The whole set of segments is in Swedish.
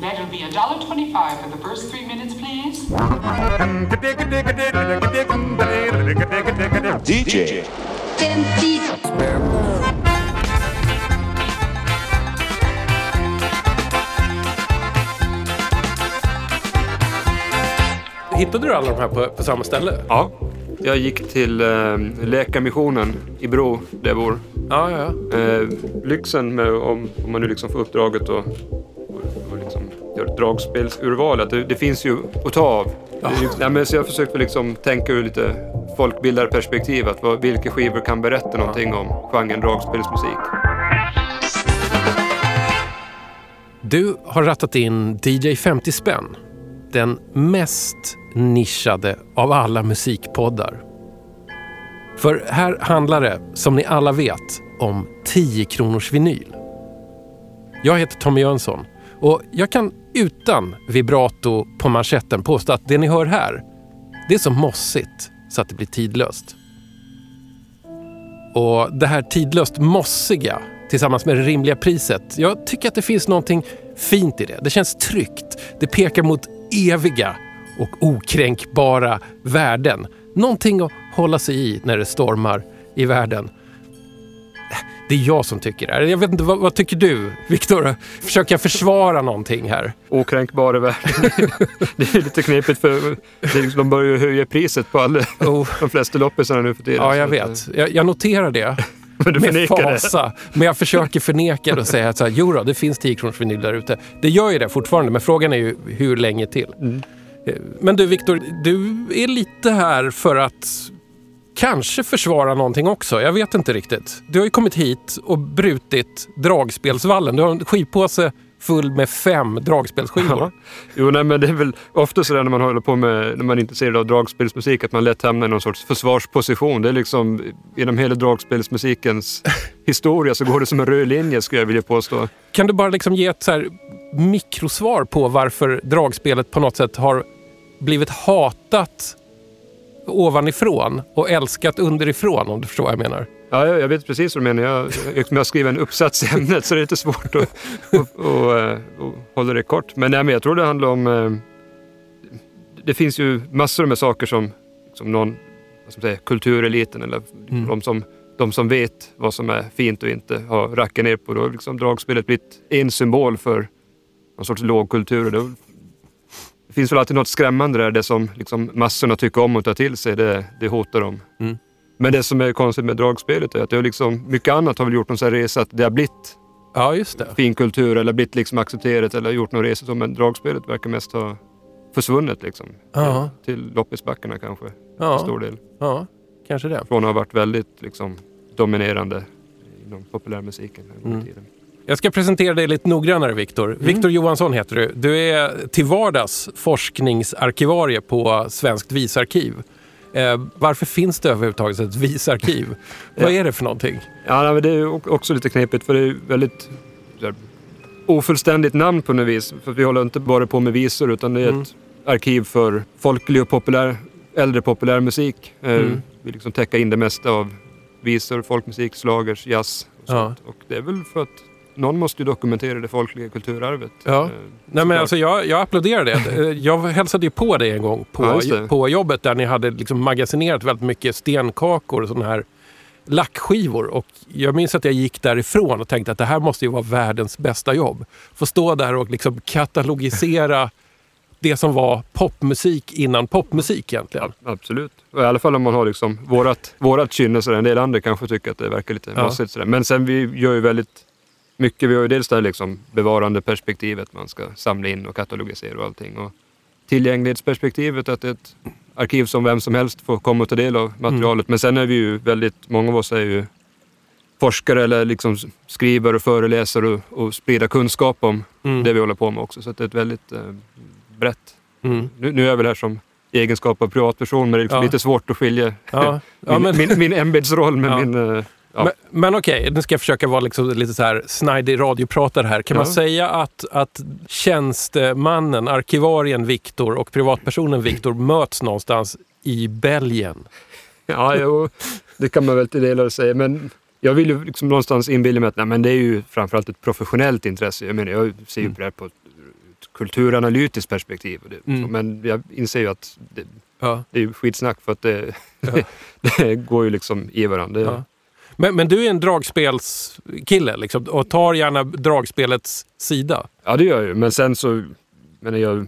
That'll be a dollar twenty-five for the first three minutes, please. DJ. Hittade du alla de här på, på samma ställe? Ja. Jag gick till eh, Läkarmissionen i Bro, där jag bor. Ja, ja. Eh, lyxen med om, om man nu liksom får uppdraget liksom gör ett dragspelsurval, att det, det finns ju att ta av. Ju- Nej, men så jag försökte liksom tänka ur lite folkbildarperspektiv, att vad, vilka skivor kan berätta någonting om genren dragspelsmusik. Du har rattat in DJ 50 spänn. Den mest nischade av alla musikpoddar. För här handlar det, som ni alla vet, om 10 kronors vinyl. Jag heter Tommy Jönsson och jag kan utan vibrato på manschetten påstå att det ni hör här, det är så mossigt så att det blir tidlöst. Och det här tidlöst mossiga tillsammans med det rimliga priset. Jag tycker att det finns någonting fint i det. Det känns tryggt. Det pekar mot eviga och okränkbara värden. Någonting att hålla sig i när det stormar i världen. Det är jag som tycker det här. Jag vet inte, vad, vad tycker du, Viktor? Försöker jag försvara någonting här? Okränkbar i världen. det är lite knepigt för liksom, de börjar ju höja priset på alla, Oh. de flesta loppisarna nu för tiden. Ja, jag att, vet. Jag, jag noterar det. Men du med förnekar det. fasa. Men jag försöker förneka det och säga att så här, jo då, det finns 10 kronors vinyl där ute. Det gör ju det fortfarande, men frågan är ju hur länge till. Mm. Eh, Men du Viktor, du är lite här för att kanske försvara någonting också. Jag vet inte riktigt. Du har ju kommit hit och brutit dragspelsvallen. Du har en skivpåse full med fem dragspelsskivor. Ja. Jo, nej, men det är väl ofta sådär när man håller på med, när man är intresserad av dragspelsmusik, att man lätt hamnar i någon sorts försvarsposition. Det är liksom, genom hela dragspelsmusikens historia så går det som en röd linje skulle jag vilja påstå. Kan du bara liksom ge ett så här mikrosvar på varför dragspelet på något sätt har blivit hatat ovanifrån och älskat underifrån om du förstår vad jag menar? Ja, jag, jag vet precis vad du menar. Jag, jag, jag skriver en uppsats i ämnet så det är lite svårt att, att, att, att hålla det kort. Men, nej, men jag tror det handlar om... eh, Det finns ju massor med saker som, som någon, vad ska man säga, kultureliten eller de, som, de som vet vad som är fint och inte har rackat ner på. Då har liksom dragspelet blivit en symbol för någon sorts lågkultur. Och då, finns väl alltid något skrämmande där, det som liksom massorna tycker om och tar till sig, det, det hotar dem. Mm. Men det som är konstigt med dragspelet är att det har liksom, mycket annat har väl gjort någon sån resa att det har blivit Ja, just det. fin kultur eller blivit liksom accepterat eller gjort någon resa men dragspelet verkar mest ha försvunnit liksom. Ja. Till loppisbackarna kanske, till Ja, stor del. ja kanske det. Från att ha varit väldigt liksom dominerande inom populärmusiken en gång i Mm. Jag ska presentera dig lite noggrannare, Viktor. Viktor Johansson heter du. Du är till vardags forskningsarkivarie på Svenskt visarkiv. Eh, varför finns det överhuvudtaget ett visarkiv? Vad är det för någonting? Ja, men det är också lite knepigt för det är väldigt här, ofullständigt namn på något vis. För vi håller inte bara på med visor utan det är Mm. ett arkiv för folklig och populär, äldre populärmusik. Eh, Mm. Vi liksom täcker in det mesta av visor, folkmusik, slagers, jazz och Ja. sånt. Och det är väl för att någon måste ju dokumentera det folkliga kulturarvet. Ja. Eh, Nej, men alltså jag, jag applåderar det. Eh, Jag hälsade ju på dig en gång Ja, på, det. på jobbet där ni hade liksom magasinerat väldigt mycket stenkakor och sådana här lackskivor. Och jag minns att jag gick därifrån och tänkte att det här måste ju vara världens bästa jobb. Få stå där och liksom katalogisera det som var popmusik innan popmusik egentligen. Absolut. Och I alla fall om man har liksom vårat, vårat kynne. En del andra kanske tycker att det verkar lite Ja. mossigt. sådär. Men sen vi gör ju väldigt mycket. Vi har ju dels det här liksom bevarande perspektivet. Man ska samla in och katalogisera och allting. Och tillgänglighetsperspektivet, att det är ett arkiv som vem som helst får komma och ta del av materialet. Men sen är vi ju väldigt, många av oss är ju forskare eller liksom skriver och föreläser och, och sprider kunskap om Mm. det vi håller på med också. Så det är ett väldigt eh, brett Mm. nu, nu är jag väl här som i egenskap av privatperson, men det är liksom Ja. lite svårt att skilja Ja. Ja, min, men- min, min ämbetsroll med min... ja. Men, men okej, nu ska jag försöka vara liksom lite så här snajdig radiopratare här. Kan man Ja. säga att, att tjänstemannen, arkivarien Viktor och privatpersonen Viktor möts någonstans i Belgien? ja, jo, det kan man väl till delar säga, men jag vill ju liksom någonstans inbilla mig att nej, men det är ju framförallt ett professionellt intresse. Jag menar, jag ser ju Mm. på det här på ett kulturanalytiskt perspektiv. Mm. Men jag inser ju att det, Ja. det är skitsnack för att det, det går ju liksom i varandra. Ja. Men, men du är en dragspelskille liksom, och tar gärna dragspelets sida. Ja, det gör jag ju. Men sen så, men jag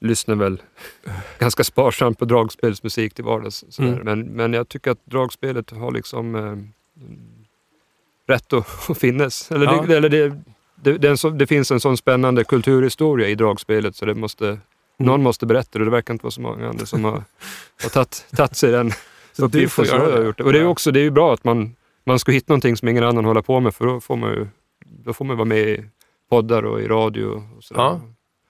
lyssnar väl ganska sparsamt på dragspelsmusik till vardags. Sådär. Mm. Men, men jag tycker att dragspelet har liksom eh, rätt att, att finnas. Eller, Ja. det, eller det, det, det, så, det finns en sån spännande kulturhistoria i dragspelet så det måste, någon måste berätta det. Det verkar inte vara så många andra som har, har tagit sig den Så får uppgiften. Så göra jag har det. gjort det. Och det är ju också det är bra att man, man ska hitta någonting som ingen annan håller på med för då får man ju då får man vara med i poddar och i radio och sådär. Ja.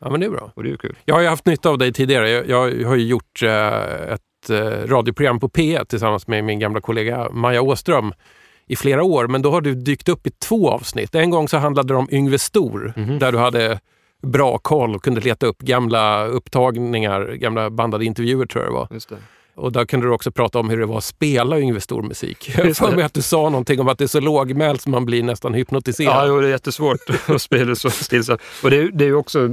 Ja, men det är bra. Och det är kul. Jag har ju haft nytta av dig tidigare. Jag, jag har ju gjort eh, ett eh, radioprogram på P1 tillsammans med min gamla kollega Maja Åström i flera år. Men då har du dykt upp i två avsnitt. En gång så handlade det om Yngve Stor, Mhm. där du hade bra koll och kunde leta upp gamla upptagningar, gamla bandade intervjuer tror jag det var. Just det. Och där kunde du också prata om hur det var att spela Yngve Stor musik. Jag för mig att du sa någonting om att det är så lågmält som man blir nästan hypnotiserad. Ja, jo, det är jättesvårt att spela så stillsamt. Och det, är- det är ju också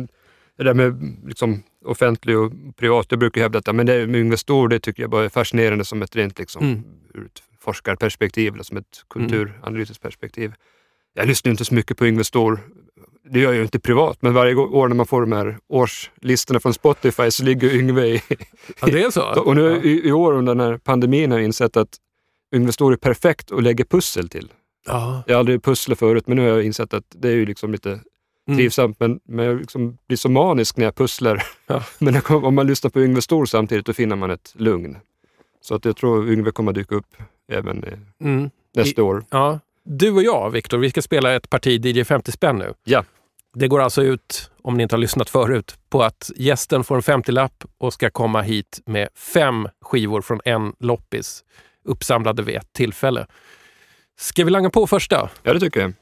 det där med liksom, offentlig och privat. Jag brukar hävda att men det med Yngve Stor, det tycker jag bara är fascinerande som ett rent liksom, Mm. ur ett forskarperspektiv eller som ett kulturanalytiskt perspektiv. Jag lyssnar inte så mycket på Yngve Stor. Det gör jag ju inte privat, men varje år när man får de här årslistorna från Spotify så ligger Yngve i... Ja, det är så? Och nu ja. i, i år under den här pandemin har jag insett att Yngve Stor är perfekt att lägga pussel till. Ja. Jag har aldrig pusslat förut, men nu har jag insett att det är ju liksom lite Mm. trivsamt. Men, men jag liksom blir så manisk när jag pusslar. Ja. Men om man lyssnar på Yngve Stor samtidigt, då finner man ett lugn. Så att jag tror Yngve kommer dyka upp även Mm. nästa år. Ja. Du och jag, Viktor, vi ska spela ett parti DJ 50 spänn nu. Ja. Det går alltså ut, om ni inte har lyssnat förut, på att gästen får en 50-lapp och ska komma hit med fem skivor från en loppis uppsamlade vid ett tillfälle. Ska vi langa på första? Ja, det tycker jag.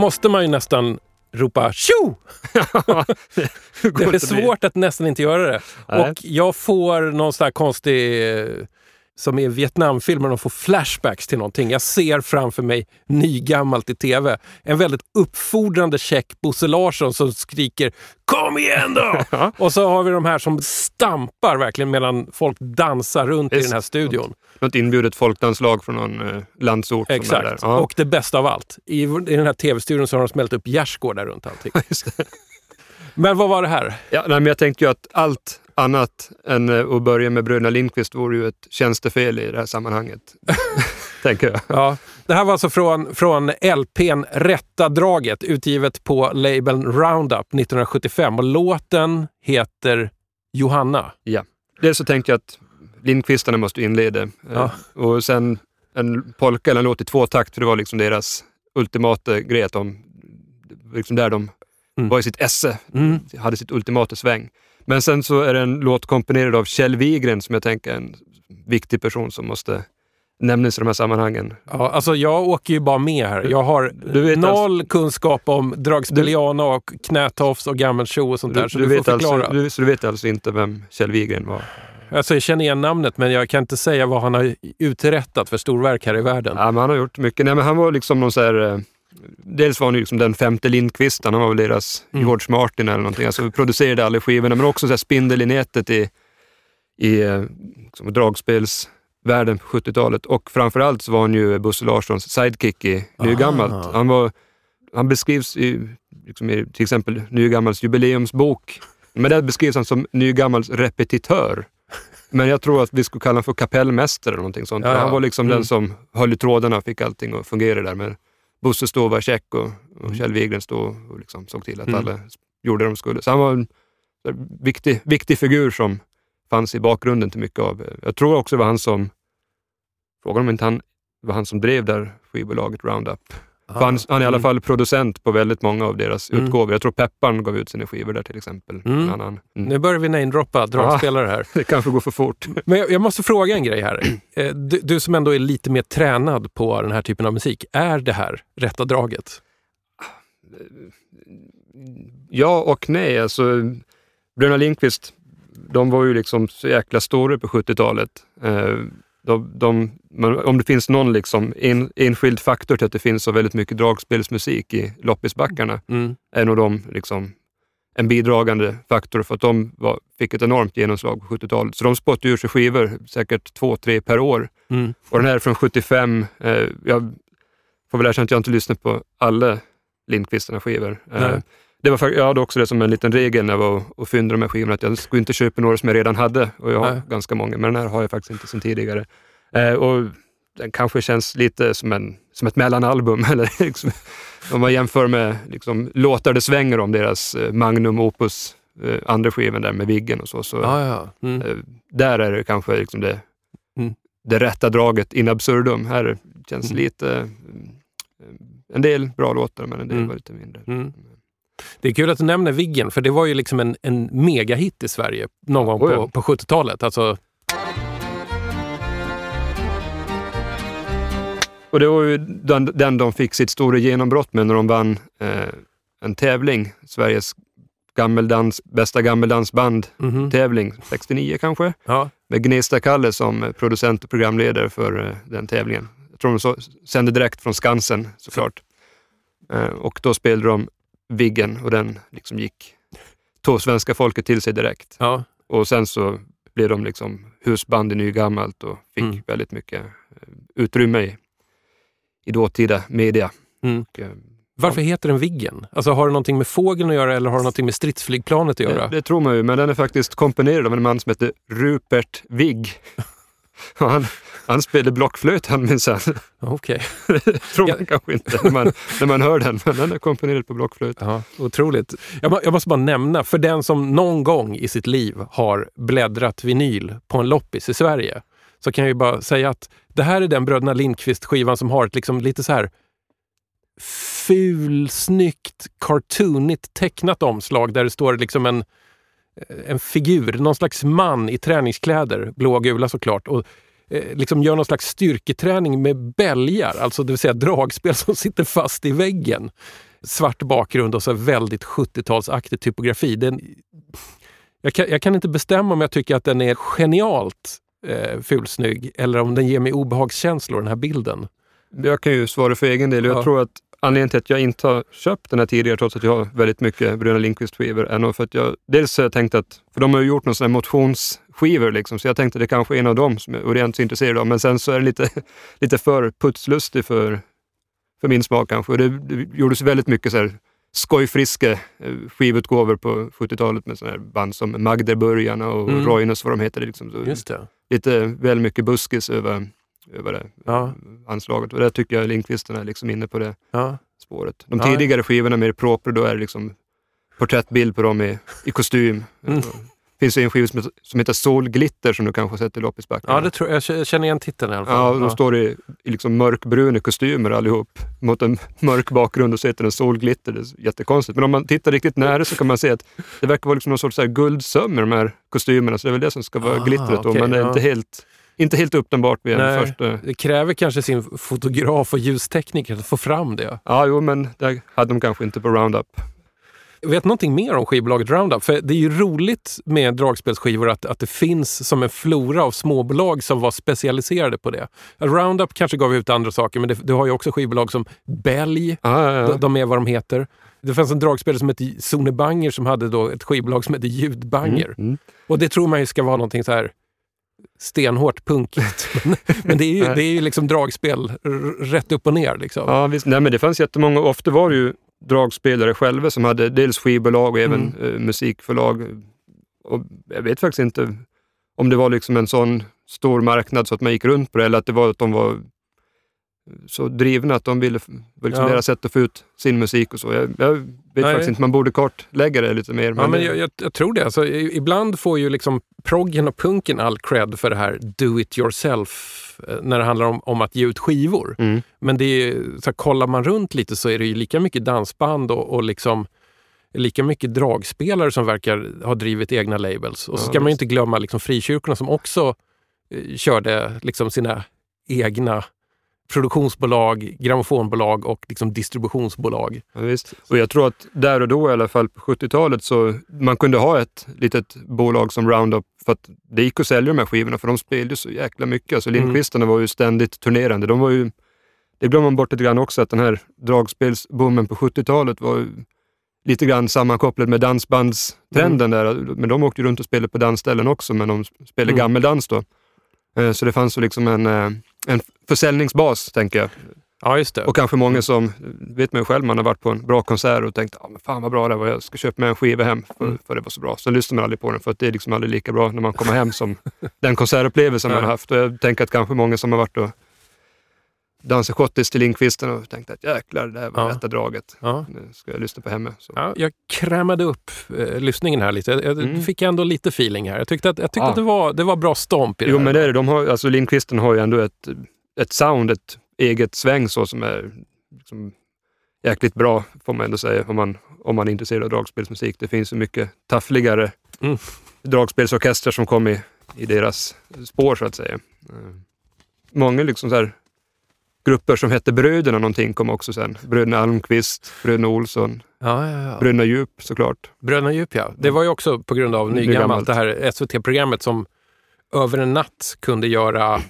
Måste man ju nästan ropa tjo! Det är svårt att nästan inte göra det. Nej. Och jag får någon sån här konstig, eh, som i Vietnamfilmer, de får flashbacks till någonting. Jag ser framför mig nygammalt i tv. En väldigt uppfordrande check Bosse Larsson som skriker Kom igen då! Ja. Och så har vi de här som stampar verkligen medan folk dansar runt i Visst. den här studion. Något inbjudet folkdanslag från någon eh, landsort. är. Exakt. Ja. Och det bästa av allt, i, i den här tv-studion så har de smält upp gärdsgårdar runt allting. Men vad var det här? Ja, nej, men jag tänkte ju att allt annat än eh, att börja med Bröderna Lindqvist vore ju ett tjänstefel i det här sammanhanget. tänker jag. Ja, det här var alltså från, från LPn Rätta draget, utgivet på labeln Roundup 1975. Och låten heter Johanna. Dels så tänkte jag att Lindqvistarna måste inleda. eh, Ja. Och sen en polka eller en låt i två takt, för det var liksom deras ultimata grej. Att de, liksom där de Mm. var i sitt esse, Mm. hade sitt ultimata sväng. Men sen så är det en låt komponerad av Kjell Wigren som jag tänker är en viktig person som måste nämnas i de här sammanhangen. Ja, alltså jag åker ju bara med här. Jag har Du noll kunskap om dragspeliana och knätofs och gammelsjo och sånt där. Så du, får vet förklara. alltså, du, så du vet alltså inte vem Kjell Wigren var? Alltså, jag känner igen namnet men jag kan inte säga vad han har uträttat för storverk här i världen. Ja, men han har gjort mycket. Nej, men han var liksom någon så här, eh, dels var han ju liksom den femte Lindqvisten, han var väl deras Mm. George Martin eller någonting. Alltså producerade alla skivorna, men också så här spindel i nätet i, i eh, liksom dragspelsvärlden på 70-talet. Och framförallt så var han ju Bosse Larssons sidekick i Nygammalt. Han, var, han beskrivs i, liksom i till exempel Nygammals jubileumsbok. Men där beskrivs han som Nygammals repetitör. Men jag tror att vi skulle kalla honom för kapellmästare eller någonting sånt. Ja, ja. Han var liksom Mm. den som höll i trådarna och fick allting att fungera där. Men Bosse stod och var check och, och Kjell Wigren stod och liksom såg till att Mm. alla gjorde det de skulle. Så han var en viktig, viktig figur som fanns i bakgrunden till mycket av... Jag tror också det var han som... Frågan om inte han var han som drev där skivbolaget Roundup. För han, han är i alla Mm. fall producent på väldigt många av deras Mm. utgåvor. Jag tror Pepparn gav ut sina skivor där till exempel. Mm. Annan. Mm. Nu börjar vi namedroppa dragspelare här. Det kanske går för fort. Men jag, jag måste fråga en grej här. Eh, Du, du som ändå är lite mer tränad på den här typen av musik. Är det här rätta draget? Ja och nej. Alltså, Bröderna Lindqvist, de var ju liksom så jäkla stora på 70-talet. De, de, om det finns någon liksom en, enskild faktor till att det finns så väldigt mycket dragspelsmusik i loppisbackarna, Mm. är nog de liksom en bidragande faktor för att de var, fick ett enormt genomslag på 70-talet. Så de spottade ur sig skivor, säkert två, tre per år. Mm. Och den här är från 75. Eh, jag får väl erkänna att jag inte lyssnat på alla Lindqvistarna skivor. Eh. Det var, jag hade också det som en liten regel när jag var och, fyndade de här skivorna, att jag skulle inte köpa några som jag redan hade. Och jag har Nej. ganska många, men den här har jag faktiskt inte sen tidigare. Eh, och den kanske känns lite som, en, som ett mellanalbum. Eller liksom, om man jämför med liksom, låtar det svänger om deras eh, Magnum Opus, eh, andra skivan där med Viggen och så. så Ja, ja. Mm. Eh, där är det kanske liksom det, Mm. det rätta draget in absurdum. Här känns Mm. lite... eh, En del bra låtar, men en del Mm. var lite mindre. Mm. Det är kul att du nämner Viggen, för det var ju liksom en, en megahit i Sverige någon gång Oh ja. på, på 70-talet. Alltså, Och det var ju den, den de fick sitt stora genombrott med när de vann eh, en tävling. Sveriges gammeldans, bästa gammeldansband-tävling, mhm. 69 kanske. ja. Med Gnesta-Kalle som producent och programledare för eh, den tävlingen. Jag tror de så, sände direkt från Skansen såklart. Eh, och då spelade de Viggen och den liksom gick, tog svenska folket till sig direkt. Ja. Och sen så blev de liksom husband i nygammalt och fick Mm. väldigt mycket eh, utrymme i, i dåtida media. Mm. Och, eh, Varför heter den Viggen? Alltså, har det någonting med fågeln att göra eller har det någonting med stridsflygplanet att göra? det, det tror man ju, men den är faktiskt komponerad av en man som heter Rupert Vigg. Han, han spelade blockflöjt han minsann. Okej. tror Ja. man kanske inte när man, när man hör den, men den är komponerad på blockflöjt. Ja, otroligt. Jag, jag måste bara nämna, för den som någon gång i sitt liv har bläddrat vinyl på en loppis i Sverige, så kan jag ju bara säga att det här är den Bröderna Lindqvist-skivan som har ett liksom lite så här fulsnyggt, cartoonigt tecknat omslag där det står liksom en, en figur, någon slags man i träningskläder, blåa och gula såklart, och eh, liksom gör någon slags styrketräning med bälgar, alltså det vill säga dragspel som sitter fast i väggen svart bakgrund och så väldigt 70-talsaktig typografi. Den, jag, kan, jag kan inte bestämma om jag tycker att den är genialt eh, fulsnygg eller om den ger mig obehagskänslor, den här bilden. Jag kan ju svara för egen del. Jag Ja. tror att anledningen till att jag inte har köpt den här tidigare, trots att jag har väldigt mycket Bröderna Lindqvist-skivor, är nog för att jag dels har jag tänkt att, för de har ju gjort någon sån här motionsskivor liksom, så jag tänkte att det kanske är en av dem som jag är rent intresserad av, men sen så är det lite, lite för putslustig för, för min smak kanske. Och det, det gjordes väldigt mycket så här skojfriska eh, skivutgåvor på 70-talet med sådana här band som Magdeburgarna och Mm. Roinus, vad de heter. Liksom. Så. Lite väl mycket buskis över, över det Ja. anslaget. Och där tycker jag Lindqvisten är liksom inne på det Ja. spåret. De Ja. tidigare skivorna med proper, då är det liksom porträttbild på dem i, i kostym. Mm. Det finns ju en skiva som heter, som heter Solglitter som du kanske har sett i loppisbacken. ja, det tror jag. Jag känner igen titeln i alla fall. Ja, de står i, i liksom mörkbruna kostymer allihop mot en mörk bakgrund och så heter den solglitter. Det är jättekonstigt. Men om man tittar riktigt nära så kan man se att det verkar vara liksom någon sorts så här guldsöm i de här kostymerna. Så det är väl det som ska vara Ah, glittret. då, okej, men det är ja. inte helt, inte helt uppenbart vid en Nej. första... Det kräver kanske sin fotograf och ljustekniker att få fram det. Ja, jo, men det hade de kanske inte på Roundup. Jag vet någonting mer om skivbolaget Roundup? För det är ju roligt med dragspelsskivor att, att det finns som en flora av småbolag som var specialiserade på det. Roundup kanske gav ut andra saker, men det, du har ju också skivbolag som Belg. Ja, ja, ja. De, de är vad de heter. Det fanns en dragspelare som hette Sone Banger som hade då ett skivbolag som hette Ljudbanger. Mm, mm. Och det tror man ju ska vara någonting så här stenhårt punkigt. men, men det är ju, det är ju liksom dragspel rätt upp och ner. Liksom. Ja, visst. Nej, men det fanns jättemånga. Ofta var det ju dragspelare själva som hade dels skivbolag och även Mm. eh, musikförlag. Och jag vet faktiskt inte om det var liksom en sån stor marknad så att man gick runt på det eller att det var att de var så drivna att de ville, liksom Ja. deras sätt att få ut sin musik och så. Jag, jag vet Nej. faktiskt inte, man borde kartlägga det lite mer. Ja, men jag, jag, jag tror det. Alltså, ibland får ju liksom proggen och punken all cred för det här do it yourself eh, när det handlar om, om att ge ut skivor. Mm. Men det är, så här, kollar man runt lite så är det ju lika mycket dansband och, och liksom lika mycket dragspelare som verkar ha drivit egna labels. Och så Ja, ska man ju inte glömma liksom frikyrkorna som också eh, körde liksom sina egna produktionsbolag, grammofonbolag och liksom distributionsbolag. Ja, visst. Och jag tror att där och då i alla fall på 70-talet så man kunde ha ett litet bolag som Roundup för att det gick att sälja de här skivorna för de spelade så jäkla mycket. Alltså Mm. Lindqvistarna var ju ständigt turnerande. De var ju, det glömmer man bort lite grann också att den här dragspelsboomen på 70-talet var ju lite grann sammankopplad med dansbandstrenden där. Men de åkte runt och spelade på dansställen också men de spelade Mm. gammeldans då. Eh, Så det fanns ju liksom en, eh, en försäljningsbas, tänker jag. Ja, just det. Och kanske många som, vet man ju själv, man har varit på en bra konsert och tänkt, ah, men fan vad bra det var, jag ska köpa med en skiva hem för, Mm. för det var så bra. Sen lyssnar man aldrig på den för att det är liksom aldrig lika bra när man kommer hem som den konsertupplevelsen man har haft. Och jag tänker att kanske många som har varit och dansat schottis till Lindqvisten och tänkt att jäklar, det här var Ja. rätta draget. Ja. Nu ska jag lyssna på hemma. Så. Ja, jag krämade upp eh, lyssningen här lite. Jag, Mm. fick ändå lite feeling här. Jag tyckte att, jag tyckte Ja. att det, var, det var bra stomp i det Jo här. men det är det. De har, alltså Lindqvisten har ju ändå ett, ett sound, ett eget sväng så som är liksom jäkligt bra får man ändå säga om man, om man är intresserad av dragspelsmusik. Det finns ju mycket taffligare Mm. dragspelsorkestrar som kom i, i deras spår så att säga. Eh, Många liksom så här grupper som hette Bröderna någonting kom också sen. Bröderna Almqvist, Bröderna Olsson, Ja, ja, ja. Bröderna Djup såklart. Bröderna Djup, ja. Det var ju också på grund av Nygammalt, det här SVT-programmet som över en natt kunde göra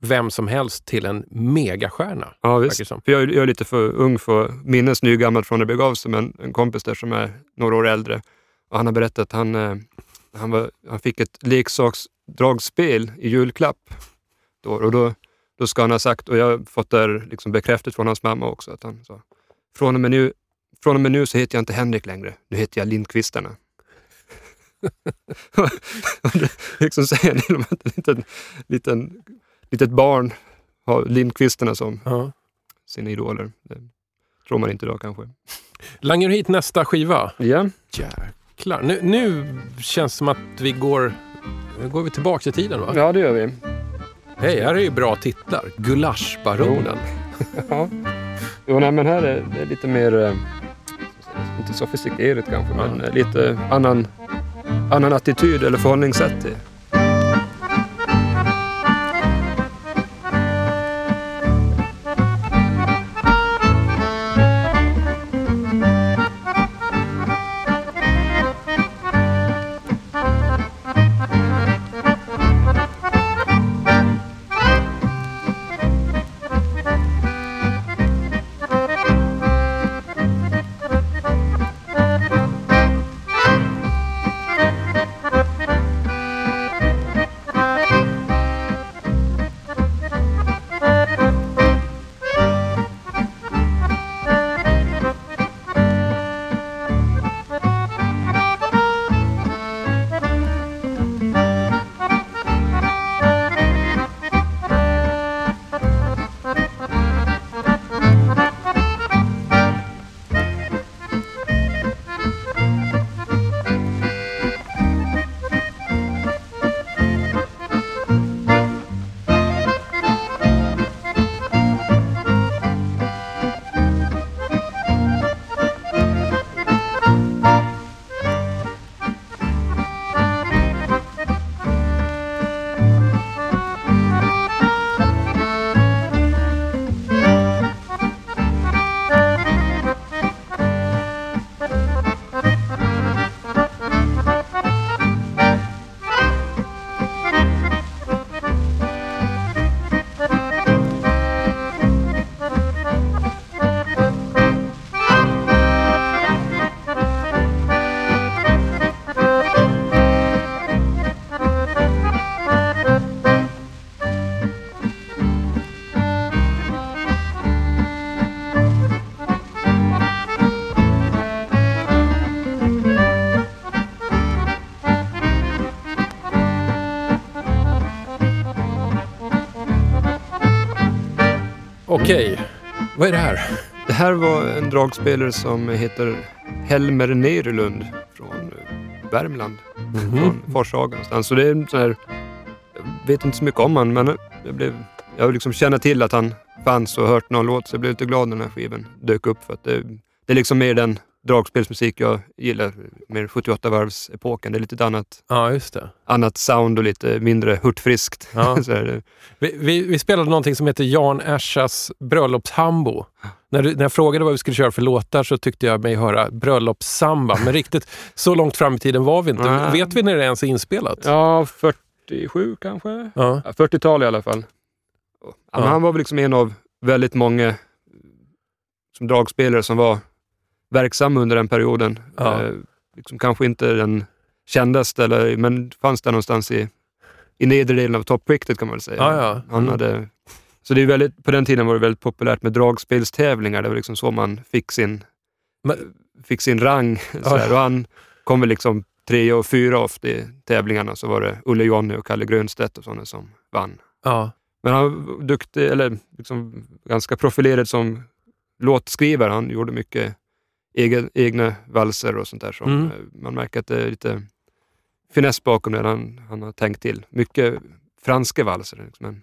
vem som helst till en megastjärna. Ja, visst. För jag, är- jag är lite för ung för att minnas nygammalt från när det begav sig, men en kompis där som är några år äldre. Och han har berättat att han, eh, han, var, han fick ett leksaksdragspel i julklapp. Då, och då, då ska han ha sagt, och jag har fått det liksom bekräftat från hans mamma också, att han sa från och, med nu, från och med nu så heter jag inte Henrik längre, nu heter jag Lindqvistarna. Liksom säger en del om att en liten, liten, litet barn har Lindqvistarna som Ja. sina idoler. Det tror man inte idag kanske. Langar hit nästa skiva. Ja, Jäklar. Nu, nu känns det som att vi går... Nu går vi tillbaka i tiden va? ja det gör vi. Hej, här är ju bra titlar. Gulaschbaronen. Ja. Jo, nej, men här är det är lite mer, eh, inte sofistikerat kanske, men eh, lite annan, annan attityd eller förhållningssätt. till- Okej, vad är det här? Det här var en dragspelare som heter Helmer Nerlund från eh, Värmland. Mhm. Från Forshaga någonstans. Så det är en sån här, jag vet inte så mycket om han men jag, blev, jag liksom känner till att han fanns och hört någon låt så jag blev lite glad när den här skivan dök upp. För att det, det är liksom mer den dragspelsmusik jag gillar, mer 78-varvsepoken. Det är lite ett annat, Ja, just det. annat sound och lite mindre hurtfriskt. Ja. Vi, vi, vi spelade någonting som heter Jan Ersas bröllopshambo. När, du, när jag frågade vad vi skulle köra för låtar så tyckte jag mig höra bröllopssamba. Men riktigt så långt fram i tiden var vi inte. Nej. Vet vi när det ens är inspelat? Ja, 47 kanske? Ja. Ja, 40-tal i alla fall. Ja, Ja. Han var väl liksom en av väldigt många som dragspelare som var verksam under den perioden. Ja. Eh, liksom kanske inte den kändaste, eller, men fanns där någonstans i, i nedre delen av toppskiktet kan man väl säga. Ja, ja. Han Mm. hade, så det är väldigt, på den tiden var det väldigt populärt med dragspelstävlingar. Det var liksom så man fick sin, Men- fick sin rang. Sådär. Och han kom väl liksom tre och fyra ofta i tävlingarna. Så var det Olle Jonny och Kalle Grönstedt och sådana som vann. Ja. Men han var duktig, eller liksom ganska profilerad som låtskrivare. Han gjorde mycket egen, egna valser och sånt där. Som, Mm. eh, Man märker att det är lite finess bakom det han, han har tänkt till. Mycket franska valser. Liksom en,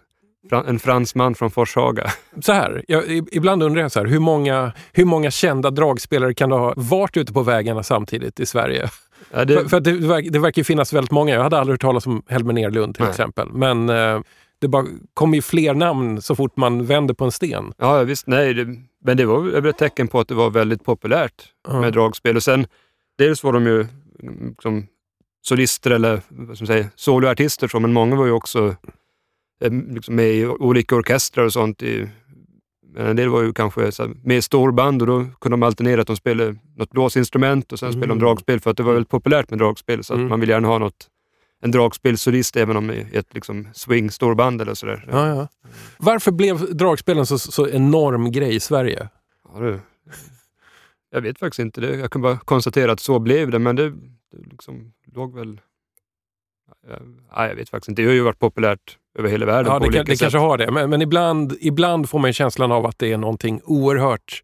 en fransman från Forshaga. Så här, jag, ibland undrar jag så här, hur många, hur många kända dragspelare kan det ha varit ute på vägarna samtidigt i Sverige? Ja, det, För, för att det, verk- det verkar finnas väldigt många. Jag hade aldrig hört talas om Helmer Nerlund till Nej. exempel. Men eh, det bara kommer ju fler namn så fort man vänder på en sten. ja, visst, nej, det, men det var ett tecken på att det var väldigt populärt Ja. med dragspel. Och sen, dels var de ju mm, som solister eller vad soloartister, så, men många var ju också eh, liksom med i olika orkestrar och sånt. I, men en del var ju kanske så här, med i storband och då kunde de alternera att de spelade något blåsinstrument och sen spelade de Mm. dragspel för att det var väldigt populärt med dragspel. Så att Mm. man vill gärna ha något, en dragspelsolist även om i ett liksom swing-storband eller sådär. Ja, ja. Varför blev dragspelen så, så enorm grej i Sverige? Ja, det, jag vet faktiskt inte det. Jag kan bara konstatera att så blev det, men det, det liksom låg väl... Ja, nej, jag vet faktiskt inte. Det har ju varit populärt över hela världen Ja, på det, olika kan, det sätt. kanske har det. Men, men ibland, ibland får man känslan av att det är någonting oerhört,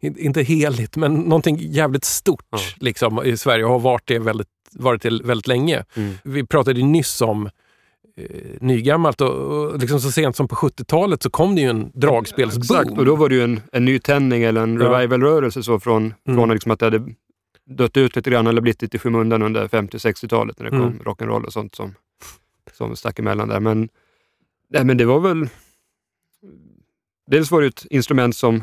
in- inte heligt, men någonting jävligt stort Ja. liksom, i Sverige och har varit det väldigt, varit det väldigt länge. Mm. Vi pratade ju nyss om eh, nygammalt och, och liksom så sent som på 70-talet så kom det ju en dragspelsboom. Exakt, och då var det ju en, en nytändning eller en Ja. revival-rörelse så från, Mm. från liksom att det hade dött ut lite grann eller blivit lite i skymundan under 50-60-talet när det kom Mm. rock'n'roll och sånt som, som stack emellan där. Men, nej, men det var väl... Dels var det ett instrument som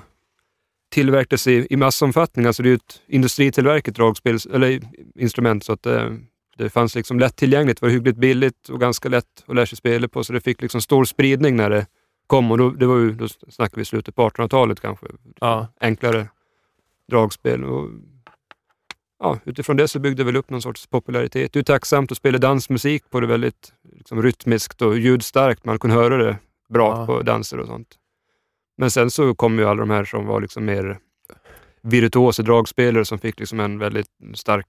tillverkades i, i massomfattning. Alltså det är ett industritillverkat dragspels, eller instrument så att det, det fanns liksom lättillgängligt, var hyggligt billigt och ganska lätt att lära sig spela på. Så det fick liksom stor spridning när det kom och då, det var ju, då snackar vi slutet på 1800-talet kanske. Ja. Enklare dragspel. Och, ja, utifrån det så byggde det väl upp någon sorts popularitet. Det är tacksamt att spela dansmusik på det väldigt liksom, rytmiskt och ljudstarkt. Man kunde höra det bra Ja. på danser och sånt. Men sen så kom ju alla de här som var liksom mer virtuosa dragspelare som fick liksom en väldigt stark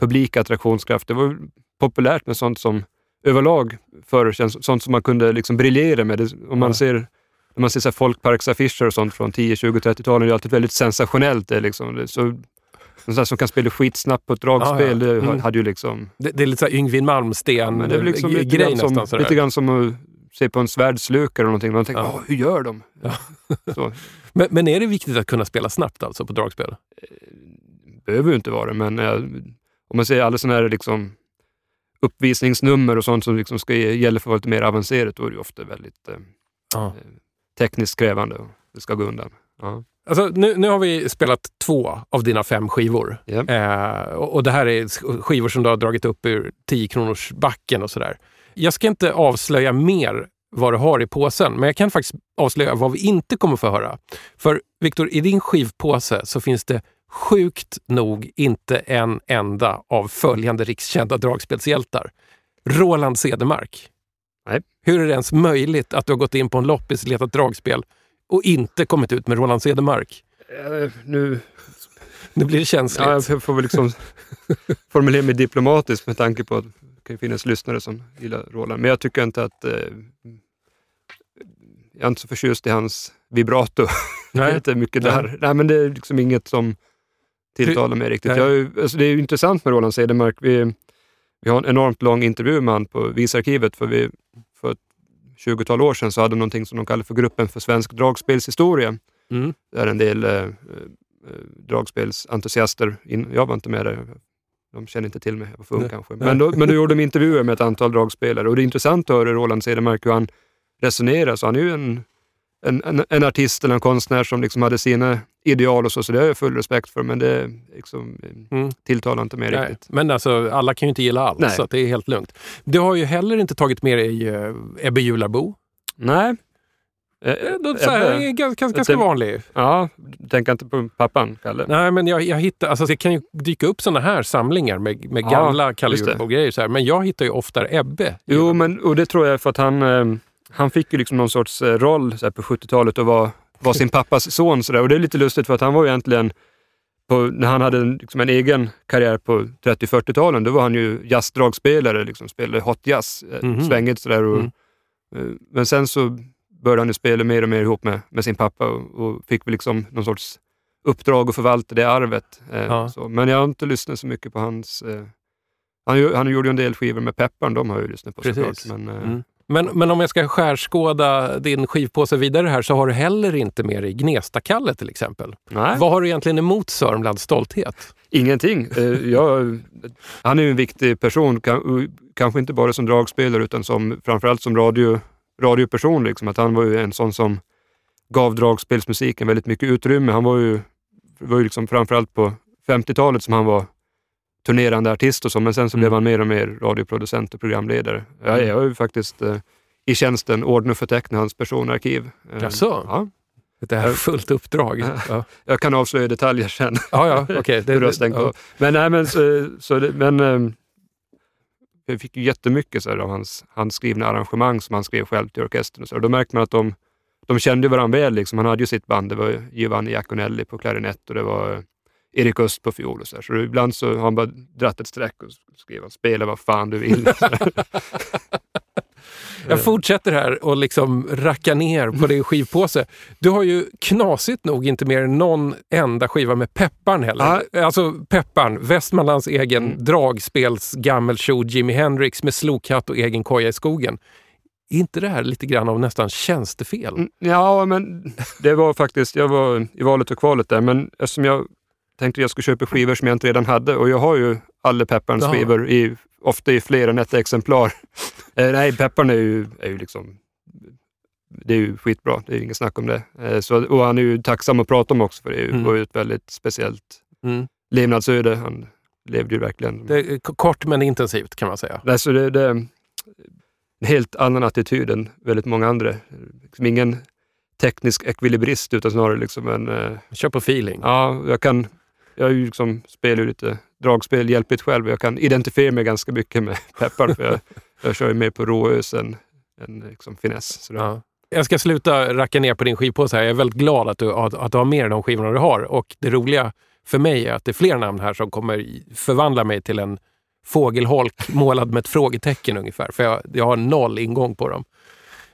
publik attraktionskraft. Det var populärt med sånt som överlag förr sånt som man kunde liksom briljera med. Det, om man Ja. ser när man ser så folkparksaffischer och sånt från 10, 20, 30-talen, det är alltid väldigt sensationellt. Det liksom, så, någon som kan spela skitsnabbt på ett dragspel, Ja, ja. det Mm. hade ju liksom... Det, det är lite så här Yngwie Malmsten Men det är väl liksom nästan. sådär. lite grann som se på en svärdslukare eller någonting. Man tänker, Ja. "Åh, hur gör de? Ja. Men, men är det viktigt att kunna spela snabbt alltså på dragspel? behöver ju inte vara det, men eh, om man ser alla sådana här liksom, uppvisningsnummer och sånt som liksom ska gälla för lite mer avancerat, då är det ofta väldigt eh, Ja. tekniskt krävande och det ska gå undan. Ja. Alltså, nu, nu har vi spelat två av dina fem skivor. Ja. Eh, och, och det här är skivor som du har dragit upp ur 10 kronors backen och sådär. Jag ska inte avslöja mer vad du har i påsen, men jag kan faktiskt avslöja vad vi inte kommer få höra. För Viktor, i din skivpåse så finns det sjukt nog inte en enda av följande rikskända dragspelshjältar. Roland Cedermark. Nej. Hur är det ens möjligt att du har gått in på en loppis, letat dragspel och inte kommit ut med Roland Cedermark? Eh, nu Nu blir det känsligt. Ja, jag får väl liksom formulera mig diplomatiskt med tanke på att kan ju finnas lyssnare som gillar Roland. Men jag tycker inte att... Eh, jag är inte så förtjust i hans vibrato. Nej. det är mycket Nej. där. Nej, men det är liksom inget som tilltalar mig riktigt. Nej. Jag, alltså, det är ju intressant med Roland Cedermark. Vi, vi har en enormt lång intervju med honom på Visarkivet. För, vi, för ett 20-tal år sedan så hade de någonting som de kallade för Gruppen för svensk dragspelshistoria. Mm. Där en del eh, eh, dragspelsentusiaster, in, jag var inte med där, de känner inte till mig, jag var för ung kanske. Men då, men då gjorde de intervjuer med ett antal dragspelare och det är intressant att höra Roland Cedermark hur han resonerar. Så han är ju en, en, en, en artist eller en konstnär som liksom hade sina ideal och så, så det har jag full respekt för, men det liksom, eh, Mm. tilltalar inte mig Nej, riktigt. men alltså, alla kan ju inte gilla allt, Nej. så det är helt lugnt. Du har ju heller inte tagit med dig uh, Ebbe Jularbo. Nej. Eh, Eh, då- så här, ganska, ganska vanlig. Ja, tänker inte på pappan, Kalle. Nej, men jag, jag hittar, alltså det kan ju dyka upp sådana här samlingar med, med Ja, gamla Kalle här, Men jag hittar ju oftare Ebbe. Jo, men och det tror jag för att han, eh, han fick ju liksom någon sorts eh, roll så här, på 70-talet och var, var sin pappas son. Så där. Och det är lite lustigt för att han var ju egentligen, på, när han hade en, liksom en egen karriär på 30-40-talen, då var han ju jazzdragspelare, liksom, spelade hot jazz, eh, Mhm. svängigt sådär. Och, Mm. eh, Men sen så började han ju spela mer och mer ihop med, med sin pappa och, och fick väl liksom någon sorts uppdrag att förvalta det arvet. Eh, Ja. Men jag har inte lyssnat så mycket på hans... Eh, han, han gjorde ju en del skivor med Pepparn, de har jag ju lyssnat på Precis. såklart. Men, eh, Mm. Men, men om jag ska skärskåda din skivpåse vidare här så har du heller inte med dig Gnesta-Kalle till exempel. Nej, Vad har du egentligen emot Sörmlands stolthet? ingenting. Eh, jag, han är ju en viktig person, kan, kanske inte bara som dragspelare utan som, framförallt som radio, radioperson. Liksom. Att han var ju en sån som gav dragspelsmusiken väldigt mycket utrymme. Han var ju, det var ju liksom framförallt på 50-talet som han var turnerande artist och så, men sen så Mm. blev han mer och mer radioproducent och programledare. Jag, jag har ju faktiskt eh, i tjänsten ordnat och förtecknat hans personarkiv. Eh, Jaså? Ja, Det här är fullt uppdrag. Ja, jag kan avslöja detaljer sen. ja, ja okej. Det- hur har stängt ja. Men, nej, men, så, så det, men ehm, jag fick ju jättemycket så här, av hans handskrivna arrangemang som han skrev själv till orkestern. Och så. här. Då märkte man att de, de kände varandra väl. Liksom. Han hade ju sitt band. Det var Giovanni Iaconelli på klarinett och det var eh, Erik Öst på fiol. Och så, här. så ibland så har han bara dratt ett streck och skrev att spela vad fan du vill. Jag fortsätter här och liksom racka ner på din skivpåse. Du har ju knasigt nog inte mer än någon enda skiva med Pepparn heller. Alltså Pepparn, Västmanlands egen Mm. dragspels gammeltjo Jimi Hendrix med slokhatt och egen koja i skogen. Är inte det här lite grann av nästan tjänstefel? Mm, Ja, men det var faktiskt, jag var i valet och kvalet där, men eftersom jag tänkte att jag skulle köpa skivor som jag inte redan hade och jag har ju alla Pepparns skivor, i, ofta i fler än ett exemplar. Eh, nej, Pepparn är ju, är ju liksom, det är ju skitbra, det är inget snack om det. Eh, så, och han är ju tacksam att prata om också, för det Mm. var ju ett väldigt speciellt Mm. levnadsöde. Han levde ju verkligen. Det är kort men intensivt kan man säga. Nej, så det, det är en helt annan attityd än väldigt många andra. Liksom ingen teknisk ekvilibrist utan snarare liksom en... eh, Kör på feeling. Ja, jag kan... Jag är ju liksom, spelar ju lite dragspel hjälpligt själv och jag kan identifiera mig ganska mycket med Peppar för jag, jag kör ju mer på råös än, än liksom finess. Så det, Ja. Jag ska sluta racka ner på din skivpåse här. Jag är väldigt glad att du, att, att du har med de skivorna du har. Och det roliga för mig är att det är fler namn här som kommer förvandla mig till en fågelholk målad med ett frågetecken ungefär. För jag, jag har noll ingång på dem.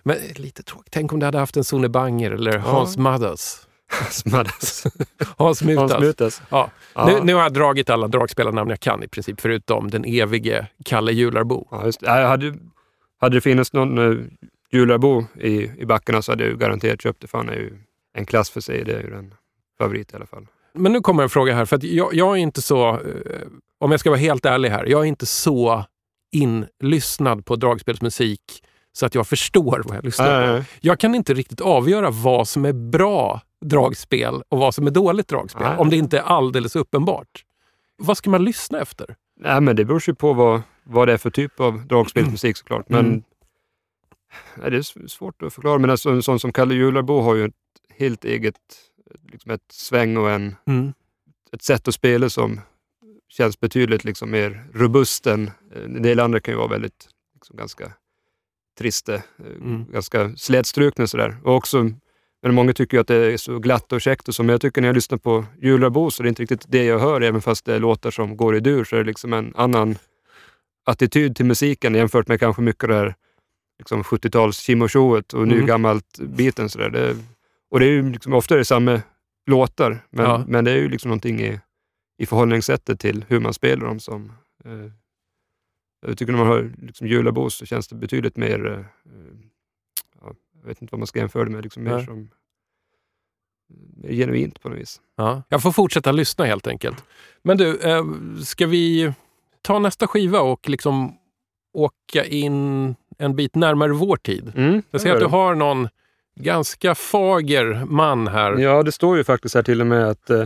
Men lite tråkigt. Tänk om du hade haft en Sune Banger eller Hans Madders. Smaddas. Hans Mutas. Hans Mutas. Ja. Ja. Nu, nu har jag dragit alla dragspelarnamn jag kan i princip, förutom den evige Kalle Jularbo. Ja, just. Ja, jag hade, hade det funnits någon uh, Jularbo i, i backarna så hade jag ju garanterat köpt det, för han är ju en klass för sig. Det är ju en favorit i alla fall. Men nu kommer en fråga här, för jag, jag är inte så, eh, om jag ska vara helt ärlig här, jag är inte så inlyssnad på dragspelsmusik så att jag förstår vad jag lyssnar på. nej. Jag kan inte riktigt avgöra vad som är bra dragspel och vad som är dåligt dragspel, Nej. om det inte är alldeles uppenbart. Vad ska man lyssna efter? Nej, men det beror ju på vad, vad det är för typ av dragspelsmusik såklart. Men Mm. nej, det är svårt att förklara. Men alltså, en sån som Kalle Jularbo har ju ett helt eget liksom ett sväng och en, Mm. ett sätt att spela som känns betydligt liksom mer robust än en del andra kan ju vara väldigt liksom, ganska trista, eh, Mm. ganska slätstrukna sådär. Och också, men många tycker ju att det är så glatt och käckt och så, men jag tycker när jag lyssnar på Jularbo så är det inte riktigt det jag hör, även fast det är låtar som går i dur, så är det liksom en annan attityd till musiken jämfört med kanske mycket det här liksom 70-tals Kimmo-showet och Mm. nygammalt-biten. sådär. Det, och det är ju liksom, ofta är det samma låtar, men, Ja. men det är ju liksom någonting i, i förhållningssättet till hur man spelar dem som... Eh, jag tycker när man hör liksom Julabos så känns det betydligt mer... Eh, jag vet inte vad man ska jämföra det med, liksom mer som mer genuint på något vis. Ja. Jag får fortsätta lyssna helt enkelt. Men du, eh, ska vi ta nästa skiva och liksom åka in en bit närmare vår tid? Mm, Jag ser att du har någon ganska fager man här. Ja, det står ju faktiskt här till och med att eh,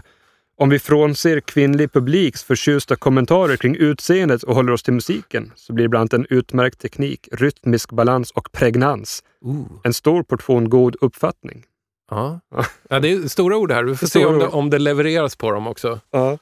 om vi frånser kvinnlig publiks förtjusta kommentarer kring utseendet och håller oss till musiken så blir det bland annat en utmärkt teknik, rytmisk balans och pregnans. Ooh. En stor portion god uppfattning. Ja. Ja. det är stora ord här. Vi får se om det, om det levereras på dem också. Ja.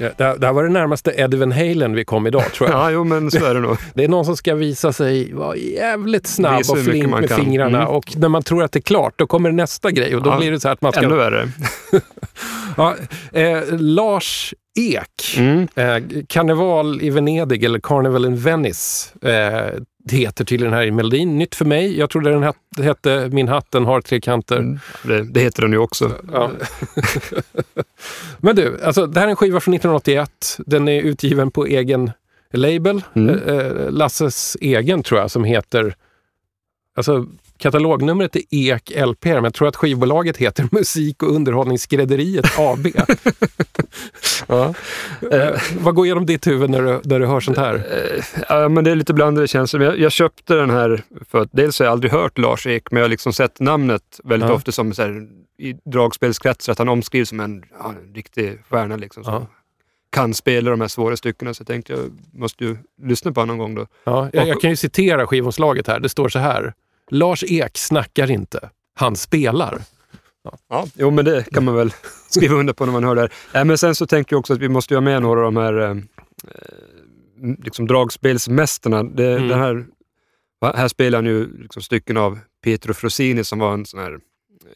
Ja, det, här, det här var det närmaste Eddie Van Halen vi kom idag tror jag. Ja, jo men så är det nog. Det är någon som ska visa sig vara jävligt snabb och flink med kan. fingrarna. Mm. Och när man tror att det är klart, då kommer nästa grej. Och då Ja, blir det så här att man ska... Ännu värre. Ja, eh, Lars Ek, Mm. eh, Karneval i Venedig eller Carnival in Venice. Eh, det heter tydligen här i melodin. Nytt för mig. Jag trodde den het, hette Min hatten har tre kanter. Mm. Det, det heter den ju också. Ja. Men du, alltså, det här är en skiva från 1981. Den är utgiven på egen label. Mm. Eh, eh, Lasses egen tror jag, som heter... Alltså, Katalognumret är EK LP, men jag tror att skivbolaget heter Musik och underhållningsskrädderiet AB. ja. eh, vad går igenom ditt huvud när du, när du hör sånt här? Eh, ja, men det är lite blandade känslor. Jag, jag köpte den här för att dels har jag aldrig hört Lars Ek, men jag har liksom sett namnet väldigt Ja. ofta som så här, i dragspelskretsar, att han omskrivs som en, ja, en riktig stjärna liksom. Som Ja. kan spela de här svåra styckena, så jag tänkte jag måste ju lyssna på honom någon gång då. Ja, jag, jag kan ju citera skivomslaget här. Det står så här. Lars Ek snackar inte. Han spelar. Ja, jo men det kan man väl skriva under på när man hör det här. Äh, men sen så tänker jag också att vi måste ha med några av de här eh, eh, liksom dragspelsmästarna. Det, Mm. den här, här spelar han ju liksom stycken av Pietro Frosini som var en sån här